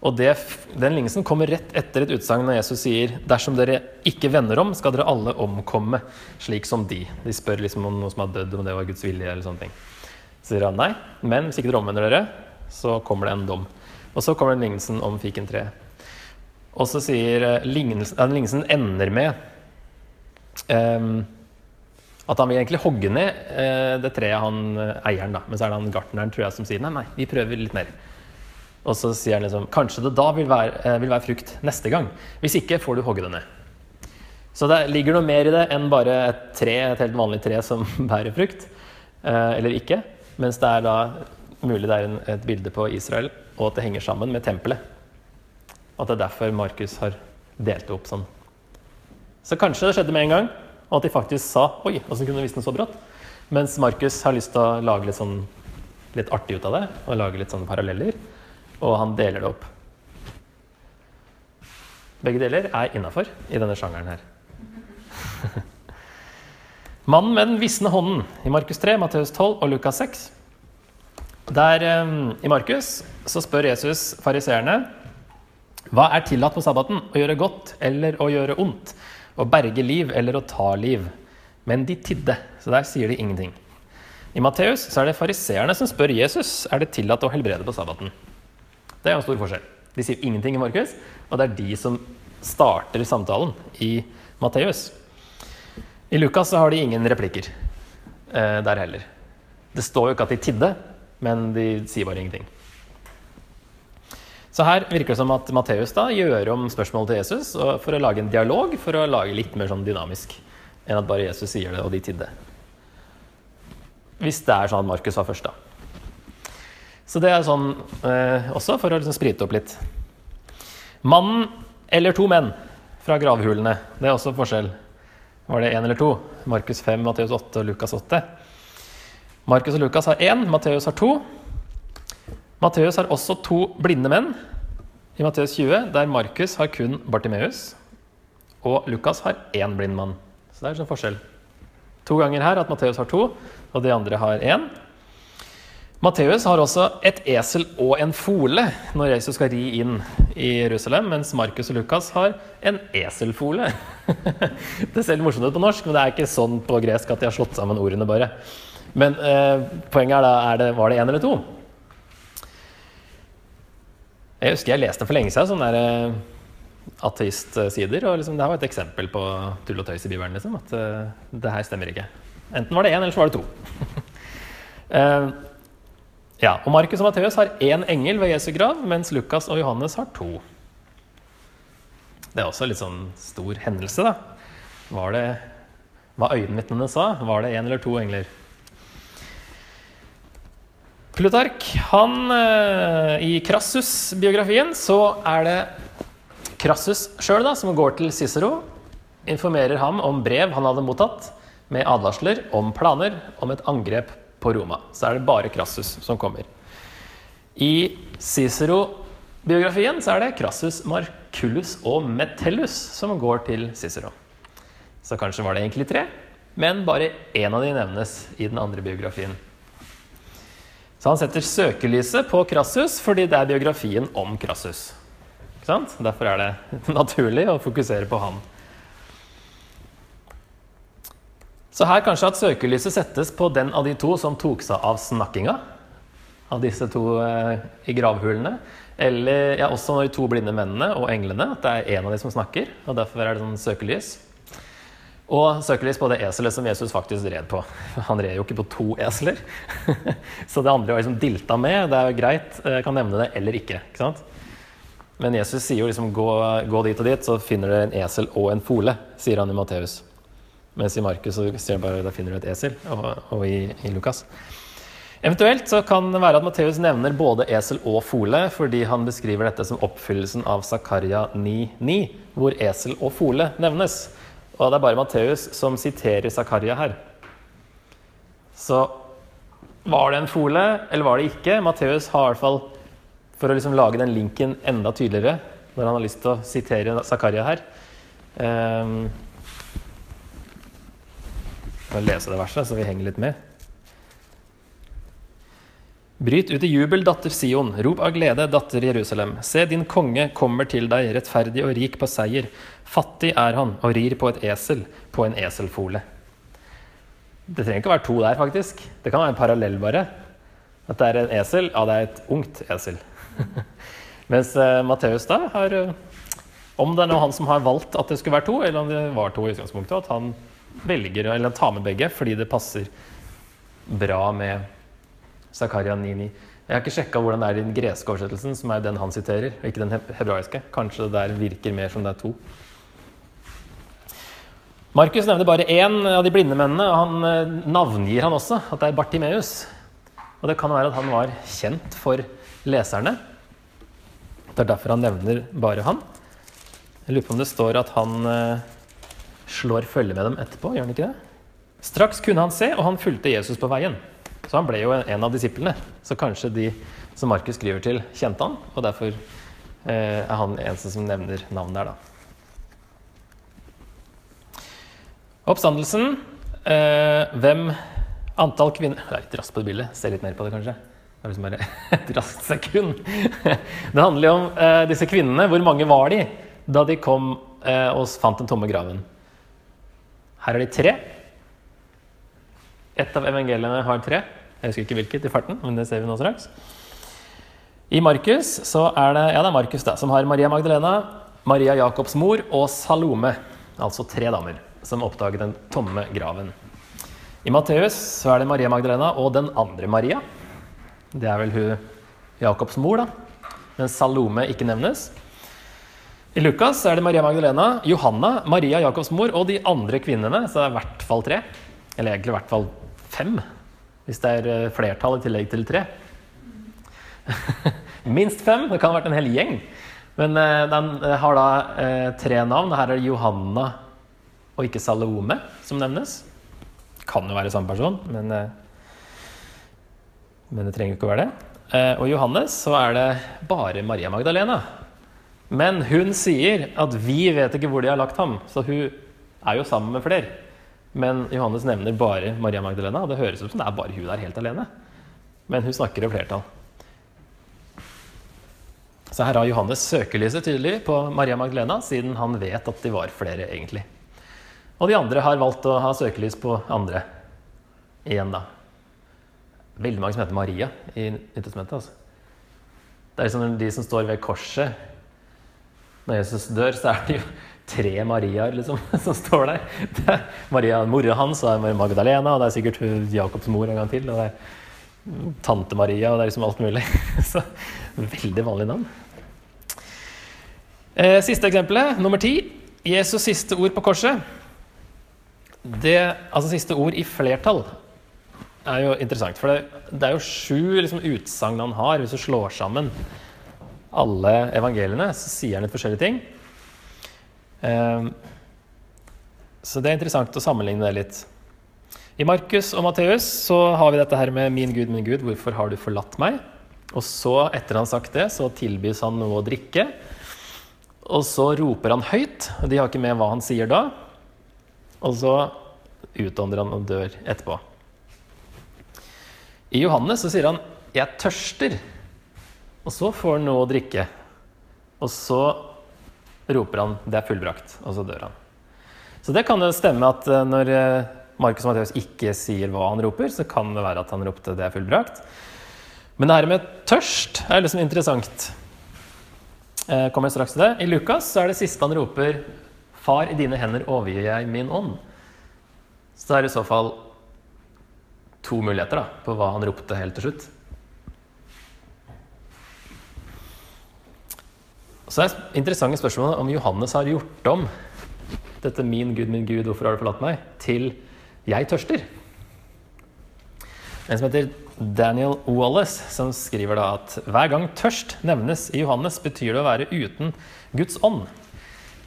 Og det, Den lignelsen kommer rett etter et utsagn når Jesus sier dersom dere ikke vender om, skal dere alle omkomme slik som de. De spør liksom om noe som har dødd, om det var Guds vilje. eller sånne ting. Så sier han nei, men hvis ikke dere omvender dere, så kommer det en dom. Og så kommer den lignelsen om fikentreet. Og så sier eh, lignelsen, lignelsen ender med um, at han vil egentlig hogge ned uh, det treet, han eier, eieren. Men så er det han gartneren tror jeg, som sier nei, nei, vi prøver litt mer. Og så sier han liksom kanskje det da vil være, eh, vil være, frukt neste gang. Hvis ikke får du hogge det ned. Så det ligger noe mer i det enn bare et tre, et helt vanlig tre som [laughs] bærer frukt. Eh, eller ikke. Mens det er da mulig det er et bilde på Israel, og at det henger sammen med tempelet. At det er derfor Markus har delt det opp sånn. Så kanskje det skjedde med en gang, og at de faktisk sa Oi, åssen kunne du visst det så brått? Mens Markus har lyst til å lage litt, sånn, litt artig ut av det, og lage litt sånne paralleller og han deler det opp. Begge deler er innafor i denne sjangeren her. [laughs] Mannen med den visne hånden i Markus 3, Matteus 12 og Lukas 6. Der eh, I Markus så spør Jesus fariseerne hva er tillatt på sabbaten, å gjøre godt eller å gjøre ondt, å berge liv eller å ta liv. Men de tidde, så der sier de ingenting. I Matteus er det fariseerne som spør Jesus er det tillatt å helbrede på sabbaten. Det er en stor forskjell. De sier ingenting i Markus, og det er de som starter samtalen i Matteus. I Lukas har de ingen replikker eh, der heller. Det står jo ikke at de tidde, men de sier bare ingenting. Så her virker det som at Matteus gjør om spørsmålet til Jesus for å lage en dialog, for å lage litt mer sånn dynamisk enn at bare Jesus sier det, og de tidde. Hvis det er sånn at Markus var først, da. Så det er sånn eh, også for å liksom sprite opp litt. Mannen eller to menn fra gravhulene. Det er også forskjell. Var det én eller to? Markus 5, Matteus 8 og Lukas 8. Markus og Lukas har én, Matteus har to. Matteus har også to blinde menn i Matteus 20, der Markus har kun Bartimeus, og Lukas har én blind mann. Så det er sånn forskjell. To ganger her at Matteus har to, og de andre har én. Matteus har også et esel og en fole når Jesus skal ri inn i Jerusalem, mens Markus og Lukas har en eselfole. [laughs] det ser litt morsomt ut på norsk, men det er ikke sånn på gresk at de har slått sammen ordene bare. Men eh, poenget er da er det, var det én eller to. Jeg husker jeg leste for lenge siden sånne der, eh, ateistsider, og liksom, det var et eksempel på tull og tøys i Bibelen. Liksom, at uh, det her stemmer ikke. Enten var det én, eller så var det to. uh, [laughs] Ja, og Markus og Matteus har én engel ved Jesu grav, mens Lukas og Johannes har to. Det er også litt sånn stor hendelse, da. Var det hva øyenvitnene sa? Var det én eller to engler? Plutark, han eh, I Crassus-biografien så er det Crassus sjøl som går til Cicero, informerer ham om brev han hadde mottatt med advarsler om planer om et angrep på Roma. Så er det bare Crassus som kommer. I Cicero-biografien så er det Crassus, Marcullus og Metellus som går til Cicero. Så kanskje var det egentlig tre, men bare én av de nevnes i den andre biografien. Så han setter søkelyset på Crassus fordi det er biografien om Crassus. Derfor er det [laughs] naturlig å fokusere på han. Så her kanskje at søkelyset settes på den av de to som tok seg av snakkinga. av disse to eh, i gravhulene. Eller ja, også de to blinde mennene og englene, at det er en av de som snakker. Og derfor er det sånn søkelys. Og søkelys på det eselet som Jesus faktisk red på. Han red jo ikke på to esler. [laughs] Så det andre var liksom dilta med. Det er jo greit, jeg kan nevne det eller ikke. ikke sant? Men Jesus sier jo liksom gå, gå dit og dit, så finner dere en esel og en fole, sier han i Matteus. Mens i Markus så sier han bare da finner du et esel, og, og i, i Lukas. Eventuelt så kan det være at Matteus nevner både esel og fole fordi han beskriver dette som oppfyllelsen av Zakaria 9,9, hvor esel og fole nevnes. Og det er bare Matteus som siterer Zakaria her. Så var det en fole, eller var det ikke? Matteus har i hvert fall, for å liksom lage den linken enda tydeligere, når han har lyst til å sitere Zakaria her um, Jeg kan lese det verset, så vi henger litt med. Bryt ut i jubel, datter Sion, rop av glede, datter Jerusalem. Se, din konge kommer til deg, rettferdig og rik på seier. Fattig er han og rir på et esel, på en eselfole. Det trenger ikke å være to der, faktisk. Det kan være en parallell, bare. At det er en esel. Ja, det er et ungt esel. [laughs] Mens uh, Matteus da har uh, Om det er noe han som har valgt at det skulle være to, eller om det var to i utgangspunktet, at han velger eller tar med begge fordi det passer bra med Zakaria 9,9. Jeg har ikke sjekka hvordan det er i den greske oversettelsen, som er den han siterer, og ikke den hebraiske. Kanskje det der virker mer som det er to. Markus nevner bare én av de blinde mennene, og han eh, navngir han også, at det er Bartimeus. Og det kan være at han var kjent for leserne. Det er derfor han nevner bare han. Jeg lurer på om det står at han eh, slår følge med dem etterpå, gjør han ikke det? Straks kunne han se, og han fulgte Jesus på veien. Så han ble jo en av disiplene. Så kanskje de som Markus skriver til, kjente han, og derfor eh, er han eneste som nevner navnet der, da. Oppstandelsen. Eh, hvem Antall kvinner Det er litt raskt på det bildet. Se litt mer på det, kanskje. Det er liksom bare [laughs] et raskt sekund. Det handler jo om eh, disse kvinnene. Hvor mange var de da de kom eh, og fant den tomme graven? Her er de tre. Ett av evangeliene har tre. Jeg husker ikke hvilket i farten, men det ser vi nå straks. I Markus så er det ja det er Markus da, som har Maria Magdalena, Maria Jakobs mor og Salome, altså tre damer, som oppdager den tomme graven. I Matteus så er det Maria Magdalena og den andre Maria. Det er vel hun Jakobs mor, da. Men Salome ikke nevnes. I Lukas er det Maria Magdalena, Johanna, Maria Jakobs mor og de andre kvinnene. Så det er i hvert fall tre. Eller egentlig i hvert fall fem, hvis det er eh, flertall i tillegg til tre. [laughs] Minst fem. Det kan ha vært en hel gjeng. Men uh, den uh, har da tre navn. Her er det Johanna og ikke Salome som nevnes. Kan jo være samme person, men, men det trenger ikke å være det. og Johannes så er det bare Maria Magdalena. Men hun sier at vi vet ikke hvor de har lagt ham, så hun er jo sammen med flere. Men Johannes nevner bare Maria Magdalena, og det høres ut som det er bare hun der helt alene. Men hun snakker i flertall. Så her har Johannes søkelyset tydelig på Maria Magdalena, siden han vet at de var flere, egentlig. Og de andre har valgt å ha søkelys på andre. Igjen, da. Veldig mange som heter Maria i Nyttestamentet. Altså. Det er liksom de som står ved korset. Når Jesus dør, så er det jo tre Mariaer liksom, [laughs] som står der. Det er Maria, Mora hans og Magdalena, og det er sikkert Jakobs mor en gang til. Og det er tante Maria, og det er liksom alt mulig. [laughs] Så veldig vanlig navn. Eh, siste eksempelet, nummer ti. Jesus' siste ord på korset. Det, altså siste ord i flertall er jo interessant. For det, det er jo sju liksom, utsagn han har. Hvis du slår sammen alle evangeliene, så sier han litt forskjellige ting. Ehm, så det er interessant å sammenligne det litt. I Markus og Matteus så har vi dette her med 'Min Gud, min Gud, hvorfor har du forlatt meg?' Og så, etter han sagt det, så tilbys han noe å drikke. Og så roper han høyt. og De har ikke med hva han sier da. Og så utånder han og dør etterpå. I Johannes så sier han 'Jeg tørster'. Og så får han noe å drikke. Og så roper han 'det er fullbrakt', og så dør han. Så det kan jo stemme at eh, når eh, Markus og Matteus ikke sier hva han roper, så kan det være at han ropte 'det er fullbrakt'. Men det her med tørst er liksom interessant. Jeg kommer jeg straks til det. I Lukas så er det siste han roper 'Far, i dine hender overgir jeg min ånd'. Så det er i så fall to muligheter da, på hva han ropte helt til slutt. Så er det interessante spørsmålet om Johannes har gjort om dette 'min Gud, min Gud, hvorfor har du forlatt meg?' til 'jeg tørster'. En som heter Daniel Wallace, som skriver da at hver gang tørst nevnes i Johannes, betyr det å være uten Guds ånd.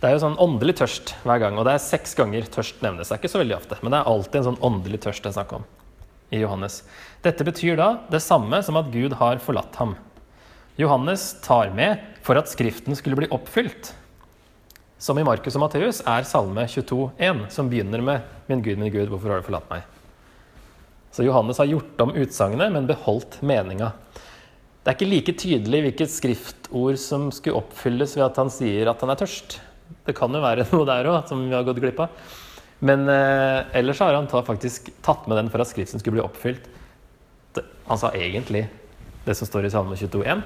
Det er jo sånn åndelig tørst hver gang, og det er seks ganger tørst nevnes. Det er ikke så veldig ofte, men det er alltid en sånn åndelig tørst det er snakk om i Johannes. Dette betyr da det samme som at Gud har forlatt ham. Johannes tar med for at Skriften skulle bli oppfylt. Som i Markus og Matteus er Salme 22, 22,1, som begynner med 'Min Gud, min Gud, hvorfor har du forlatt meg?' Så Johannes har gjort om utsagnet, men beholdt meninga. Det er ikke like tydelig hvilket skriftord som skulle oppfylles ved at han sier at han er tørst. Det kan jo være [laughs] noe der òg som vi har gått glipp av. Men eh, ellers har han faktisk tatt med den for at skriften skulle bli oppfylt. Han sa egentlig det som står i Salme 22,1,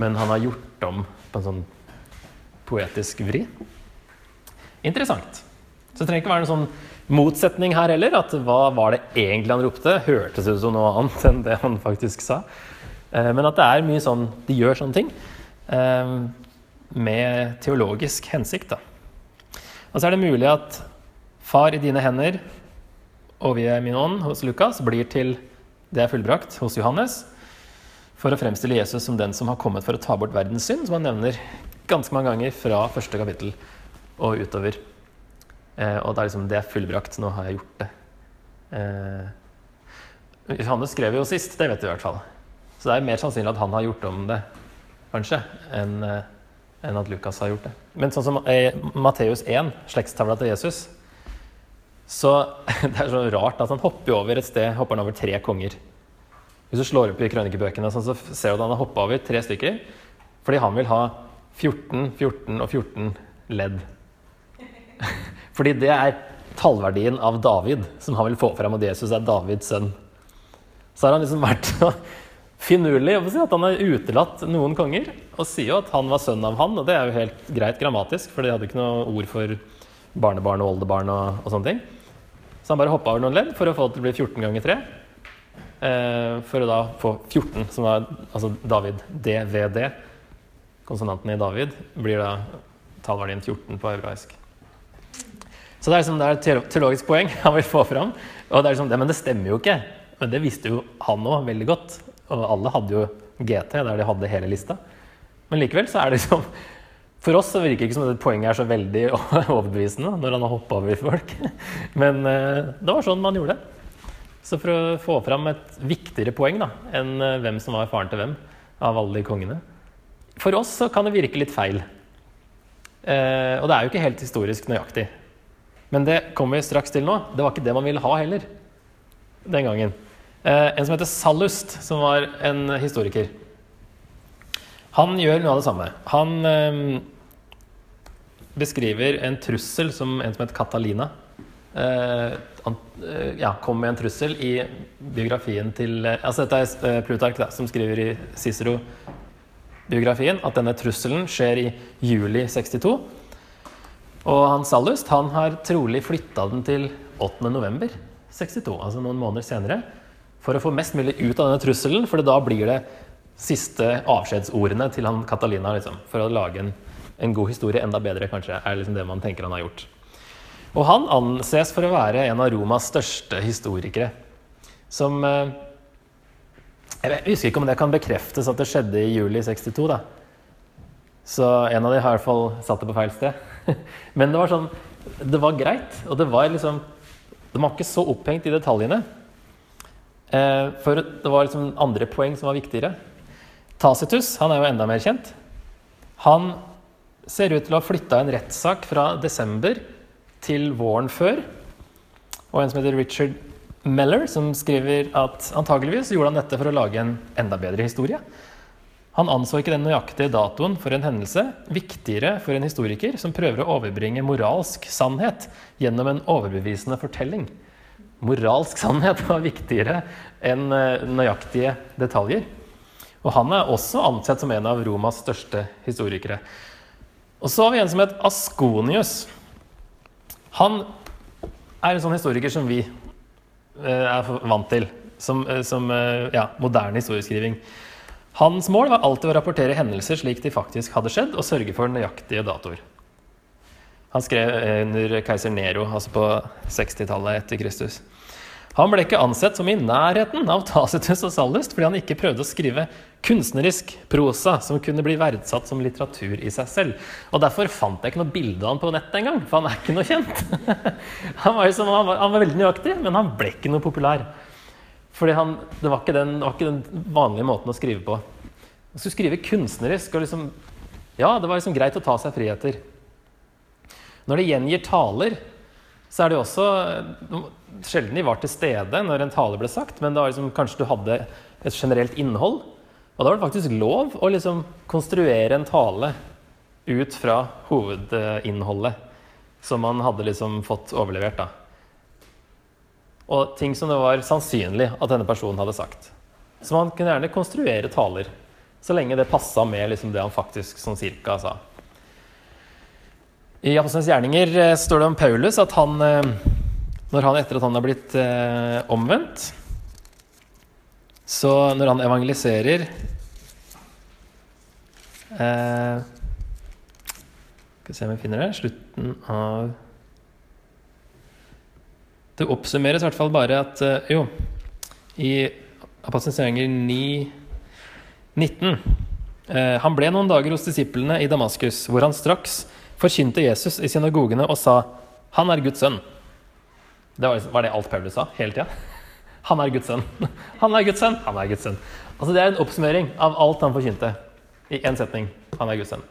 men han har gjort om på en sånn poetisk vri. Interessant. Så det trenger ikke være noen sånn motsetning her heller. At hva var det egentlig han ropte? Hørtes ut som noe annet enn det han faktisk sa. Eh, men at det er mye sånn De gjør sånne ting eh, med teologisk hensikt, da. Og så er det mulig at Far, i dine hender overgir jeg min ånd hos Lukas, blir til det er fullbrakt hos Johannes, for å fremstille Jesus som den som har kommet for å ta bort verdens synd, som han nevner ganske mange ganger fra første kapittel og utover. Eh, og det er liksom det er fullbrakt. Nå har jeg gjort det. Eh, Johannes skrev jo sist, det vet vi i hvert fall. Så det er mer sannsynlig at han har gjort om det, kanskje, enn en at Lukas har gjort det. Men sånn som i Matteus 1, slektstavla til Jesus, så [laughs] det er så rart at han hopper over et sted, hopper han over tre konger. Hvis du slår opp i krønikebøkene, så ser du at han har hoppa over tre stykker. Fordi han vil ha 14, 14 og 14 ledd. [laughs] Fordi det er tallverdien av David, som han vil få fram at Jesus er Davids sønn. Så har han liksom vært [laughs] finurlig at han har utelatt noen konger, og sier jo at han var sønn av han, og det er jo helt greit grammatisk, for de hadde ikke noe ord for barnebarn og oldebarn og, og sånne ting. Så han bare hoppa over noen ledd for å få det til å bli 14 ganger 3. Eh, for å da få 14, som er altså David. DVD. Konsonanten i David blir da tallverdien 14 på hebraisk. Så det er, liksom, et teologisk poeng [laughs] han vil få fram. Og det er liksom, det, men det stemmer jo ikke. Men det visste jo han òg veldig godt. Og alle hadde jo GT, der de hadde hele lista. Men likevel så er det liksom for oss så virker det ikke som at poenget er så veldig [laughs] overbevisende når han har hoppa over folk. [laughs] Men eh, det var sånn man gjorde det. Så for å få fram et viktigere poeng da, enn eh, hvem som var faren til hvem av alle de kongene For oss så kan det virke litt feil. Eh, og det er jo ikke helt historisk nøyaktig. Men det kommer vi straks til nå. Det var ikke det man ville ha heller den gangen. en som heter Sallust, som var en historiker. Han gjør noe av det samme. Han eh, beskriver en trussel som en som heter Catalina eh, eh, ja, kom med en trussel i biografien til eh, altså Dette er eh, Plutark da, som skriver i Cicero-biografien at denne trusselen skjer i juli 62. Og han Sallust han har trolig flytta den til 8. november 62, altså noen måneder senere, for å få mest mulig ut av denne trusselen, for da blir det siste avskjedsordene til han Catalina liksom, for å lage en, en, god historie enda bedre, kanskje, er liksom det man tenker han har gjort. Og han anses for å være en av Romas største historikere. Som eh, Jeg husker ikke om det kan bekreftes at det skjedde i juli 62, da. Så en av de har i hvert fall satt det på feil sted. [laughs] Men det var sånn Det var greit, og det var liksom De var ikke så opphengt i detaljene. Eh, for det var liksom andre poeng som var viktigere. Tacitus han er jo enda mer kjent. Han ser ut til å ha flytta en rettssak fra desember til våren før. Og en som heter Richard Meller, som skriver at antageligvis gjorde han dette for å lage en enda bedre historie. Han anså ikke den nøyaktige datoen for en hendelse viktigere for en historiker som prøver å overbringe moralsk sannhet gjennom en overbevisende fortelling. Moralsk sannhet [laughs] var viktigere enn eh, nøyaktige detaljer. Og han er også ansett som en av Romas største historikere. Og så har vi en som het Askonius. Han er en sånn historiker som vi eh, er vant til. Som, eh, som eh, ja, moderne historieskriving. Hans mål var alltid å rapportere hendelser slik de faktisk hadde skjedd, og sørge for nøyaktige datoer. Han skrev under keiser Nero, altså på 60-tallet etter Kristus. Han ble ikke ansett som i nærheten av Tacitus og Sallust fordi han ikke prøvde å skrive kunstnerisk prosa som kunne bli verdsatt som litteratur i seg selv. Og Derfor fant jeg ikke noe bilde av han på nettet engang, for han er ikke noe kjent. [laughs] han, var liksom, han, var, han, var veldig nøyaktig, men han ble ikke noe populær. Fordi det, var den, det var ikke den vanlige måten å skrive på. Han skulle skrive kunstnerisk. og liksom, Ja, det var liksom greit å ta seg friheter. Når det gjengir taler, så er det jo også Sjelden de var til stede når en tale ble sagt, men var liksom, kanskje du hadde et generelt innhold. Og da var det faktisk lov å liksom konstruere en tale ut fra hovedinnholdet som man hadde liksom fått overlevert. da. Og ting som det var sannsynlig at denne personen hadde sagt. Så man kunne gjerne konstruere taler, så lenge det passa med liksom det han faktisk sånn cirka sa. I Apostelens gjerninger eh, står det om Paulus at han, eh, når han etter at han har blitt eh, omvendt Så når han evangeliserer eh, Skal vi se om vi finner det. Slutten av Det oppsummeres i hvert fall bare at Jo, i Apostelens gjerninger 9, 19 eh, Han ble noen dager hos disiplene i Damaskus, hvor han straks forkynte Jesus i synagogene og sa 'Han er Guds sønn'. Det var, var det alt Paulus sa hele tida? [laughs] Han er Guds sønn. [laughs] Han er Guds sønn. Han er Guds sønn. Altså Det er en oppsummering av alt han forkynte i én setning. Han er Guds sønn.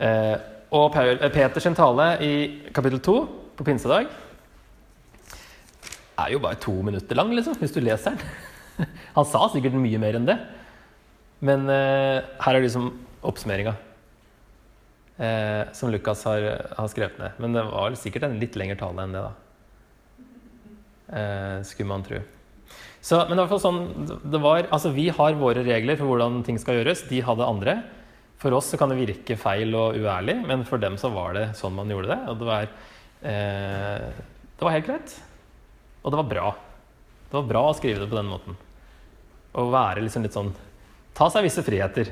Eh, og eh, Peters tale i kapittel 2 på pinsedag er jo bare to minutter lang, liksom, hvis du leser den. [laughs] Han sa sikkert mye mer enn det, men eh, her er liksom oppsummeringa eh, som Lukas har, har, skrevet ned. Men det var sikkert en litt lengre tale enn det, da. Eh, skulle man tro. Så, men det var sånn, det var, altså Vi har våre regler for hvordan ting skal gjøres. De hadde andre. For oss så kan det virke feil og uærlig, men for dem så var det sånn man gjorde det. Og det var, eh, det var helt greit. Og det var bra. Det var bra å skrive det på den måten. Å være liksom litt sånn Ta seg visse friheter.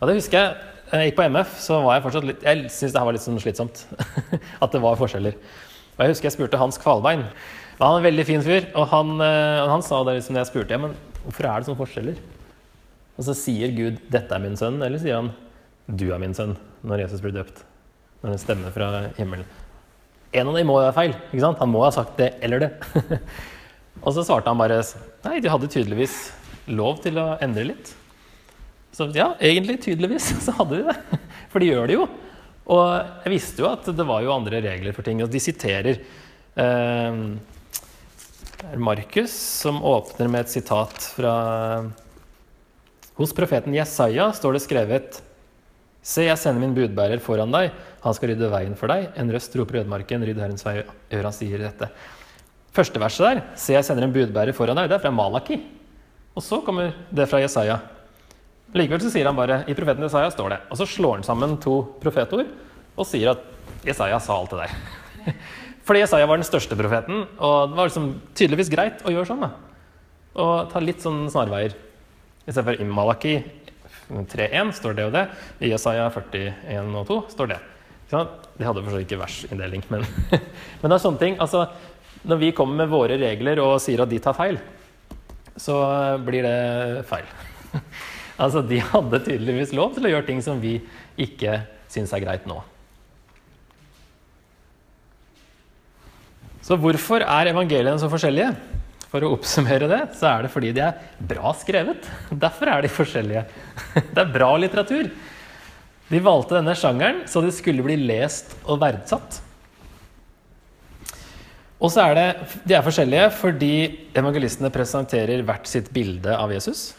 Og det husker jeg jeg gikk på MF, så var jeg fortsatt litt Jeg syntes det her var litt sånn slitsomt. [laughs] at det var forskjeller. Og jeg husker jeg spurte Hans Kvalbein. Han er en veldig fin fyr, og han, eh, han sa det liksom jeg spurte ja, men hvorfor er det sånne forskjeller. Og så sier Gud 'dette er min sønn', eller sier han 'du er min sønn' når Jesus blir døpt. Når det stemmer fra himmelen. En av dem må jo være feil. ikke sant? Han må ha sagt det eller det. [laughs] og så svarte han bare nei, de hadde tydeligvis lov til å endre litt. Så ja, egentlig, tydeligvis, [laughs] så hadde de det. For de gjør det jo. Og jeg visste jo at det var jo andre regler for ting. Og de siterer eh, Markus, som åpner med et sitat fra Hos profeten Jesaja står det skrevet Se, jeg sender min budbærer foran deg. Han skal rydde veien for deg. En røst roper i ødemarken, rydd Herrens vei. Hør han sier dette. Første verset der, Se, jeg sender en budbærer foran deg, det er fra Malaki. Og så kommer det fra Jesaja. Likevel så sier han bare i profeten Jesaja står det. Og så slår han sammen to profetord og sier at Jesaja sa alt det der. [laughs] Fordi Jesaja var den største profeten, og det var liksom tydeligvis greit å gjøre sånn. da. Og ta litt sånn snarveier. Istedenfor i Malaki 3.1 står det og det. I Jesaja 41 og 2 står det. De hadde for så ikke versinndeling, men, [laughs] men det er sånne ting. Altså, når vi kommer med våre regler og sier at de tar feil, så blir det feil. [laughs] Altså, De hadde tydeligvis lov til å gjøre ting som vi ikke syns er greit nå. Så hvorfor er evangeliene så forskjellige? For å oppsummere det, så er det fordi de er bra skrevet. [laughs] Derfor er de forskjellige. [laughs] Det er bra litteratur. De valgte denne sjangeren så de skulle bli lest og verdsatt. Og så er det, De er forskjellige fordi evangelistene presenterer hvert sitt bilde av Jesus.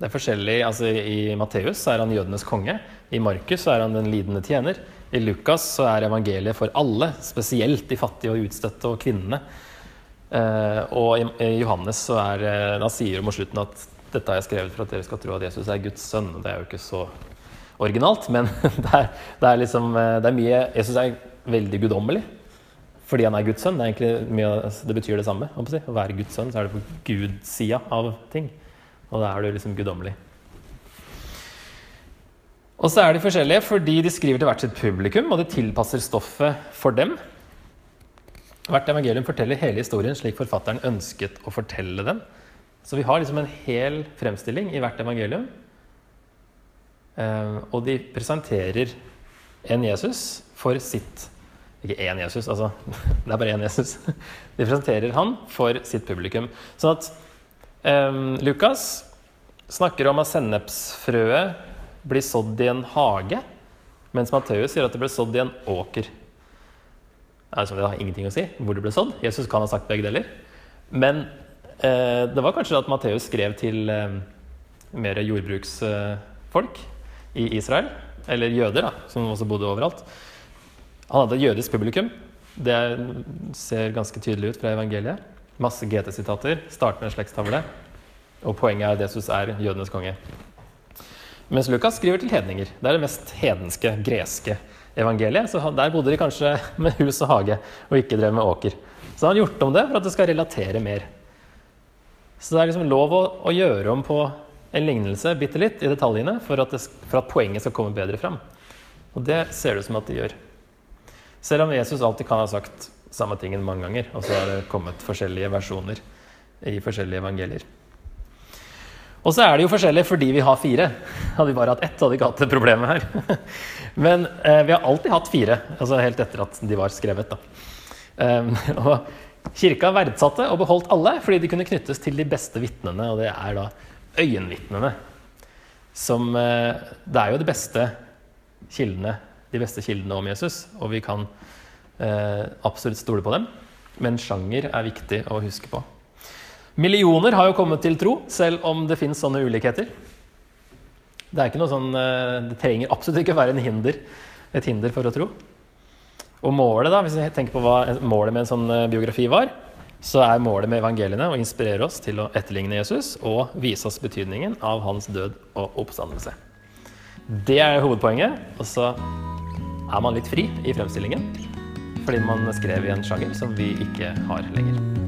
Det er forskjellig, altså I Matteus er han jødenes konge. I Markus er han den lidende tjener. I Lukas så er evangeliet for alle, spesielt de fattige og utstøtte og kvinnene. Eh, og i, Johannes så er eh, da sier mot slutten at dette har jeg skrevet for at dere skal tro at Jesus er Guds sønn. Det er jo ikke så originalt, men [laughs] det er, det er liksom eh, det er mye Jesus er veldig guddommelig fordi han er Guds sønn. Det, er mye, det betyr det samme. Å. Å være Guds sønn, så er det på Guds-sida av ting. Og da er du liksom guddommelig. Og så er de forskjellige fordi de skriver til hvert sitt publikum, og de tilpasser stoffet for dem. Hvert evangelium forteller hele historien slik forfatteren ønsket å fortelle den. Så vi har liksom en hel fremstilling i hvert evangelium. Eh, og de presenterer en Jesus for sitt Ikke én Jesus, altså. [laughs] Det er bare én Jesus. De presenterer han for sitt publikum. Sånn at eh, Lukas snakker om at sennepsfrøet blir sådd i en hage, mens Matteus sier at det ble sådd i en åker. Altså, det har ingenting å si hvor det ble sådd. Jesus kan ha sagt begge deler. Men eh, det var kanskje at Matteus skrev til eh, mer jordbruksfolk i Israel. Eller jøder, da, som også bodde overalt. Han hadde et jødisk publikum. Det ser ganske tydelig ut fra evangeliet. Masse GT-sitater. start med en slektstavle. Og poenget er at Jesus er jødenes konge. Mens Lukas skriver til hedninger. Det er det mest hedenske, greske evangeliet. Så der bodde de kanskje [laughs] med hus og hage, og ikke drev med åker. Så han har gjort om det for at det skal relatere mer. Så det er liksom lov å, å gjøre om på en lignelse bitte litt i detaljene for at, det, for at poenget skal komme bedre fram. Og det ser det ut som at de gjør. Selv om Jesus alltid kan ha sagt samme tingen mange ganger, og så har det kommet forskjellige versjoner i forskjellige evangelier. Og så er det jo forskjellig fordi vi har fire. Hadde vi bare hatt ett, hadde vi ikke hatt det problemet her. [laughs] Men eh, vi har alltid hatt fire, altså helt etter at de var skrevet. Um, [laughs] og kirka verdsatte og beholdt alle fordi de kunne knyttes til de beste vitnene, og det er da øyenvitnene. Som eh, Det er jo de beste kildene de beste kildene om Jesus, og vi kan absolutt stole på dem. Men sjanger er viktig å huske på. Millioner har jo kommet til tro, selv om det fins sånne ulikheter. Det, er ikke noe sånn, eh, det trenger absolutt ikke være en hinder, et hinder for å tro. Og målet, da, hvis vi tenker på hva målet med en sånn eh, biografi var, så er målet med evangeliene å inspirere oss til å etterligne Jesus og vise oss betydningen av hans død og oppstandelse. Det er hovedpoenget. Og så er man litt fri i fremstillingen fordi man skrev i en sjanger som vi ikke har lenger.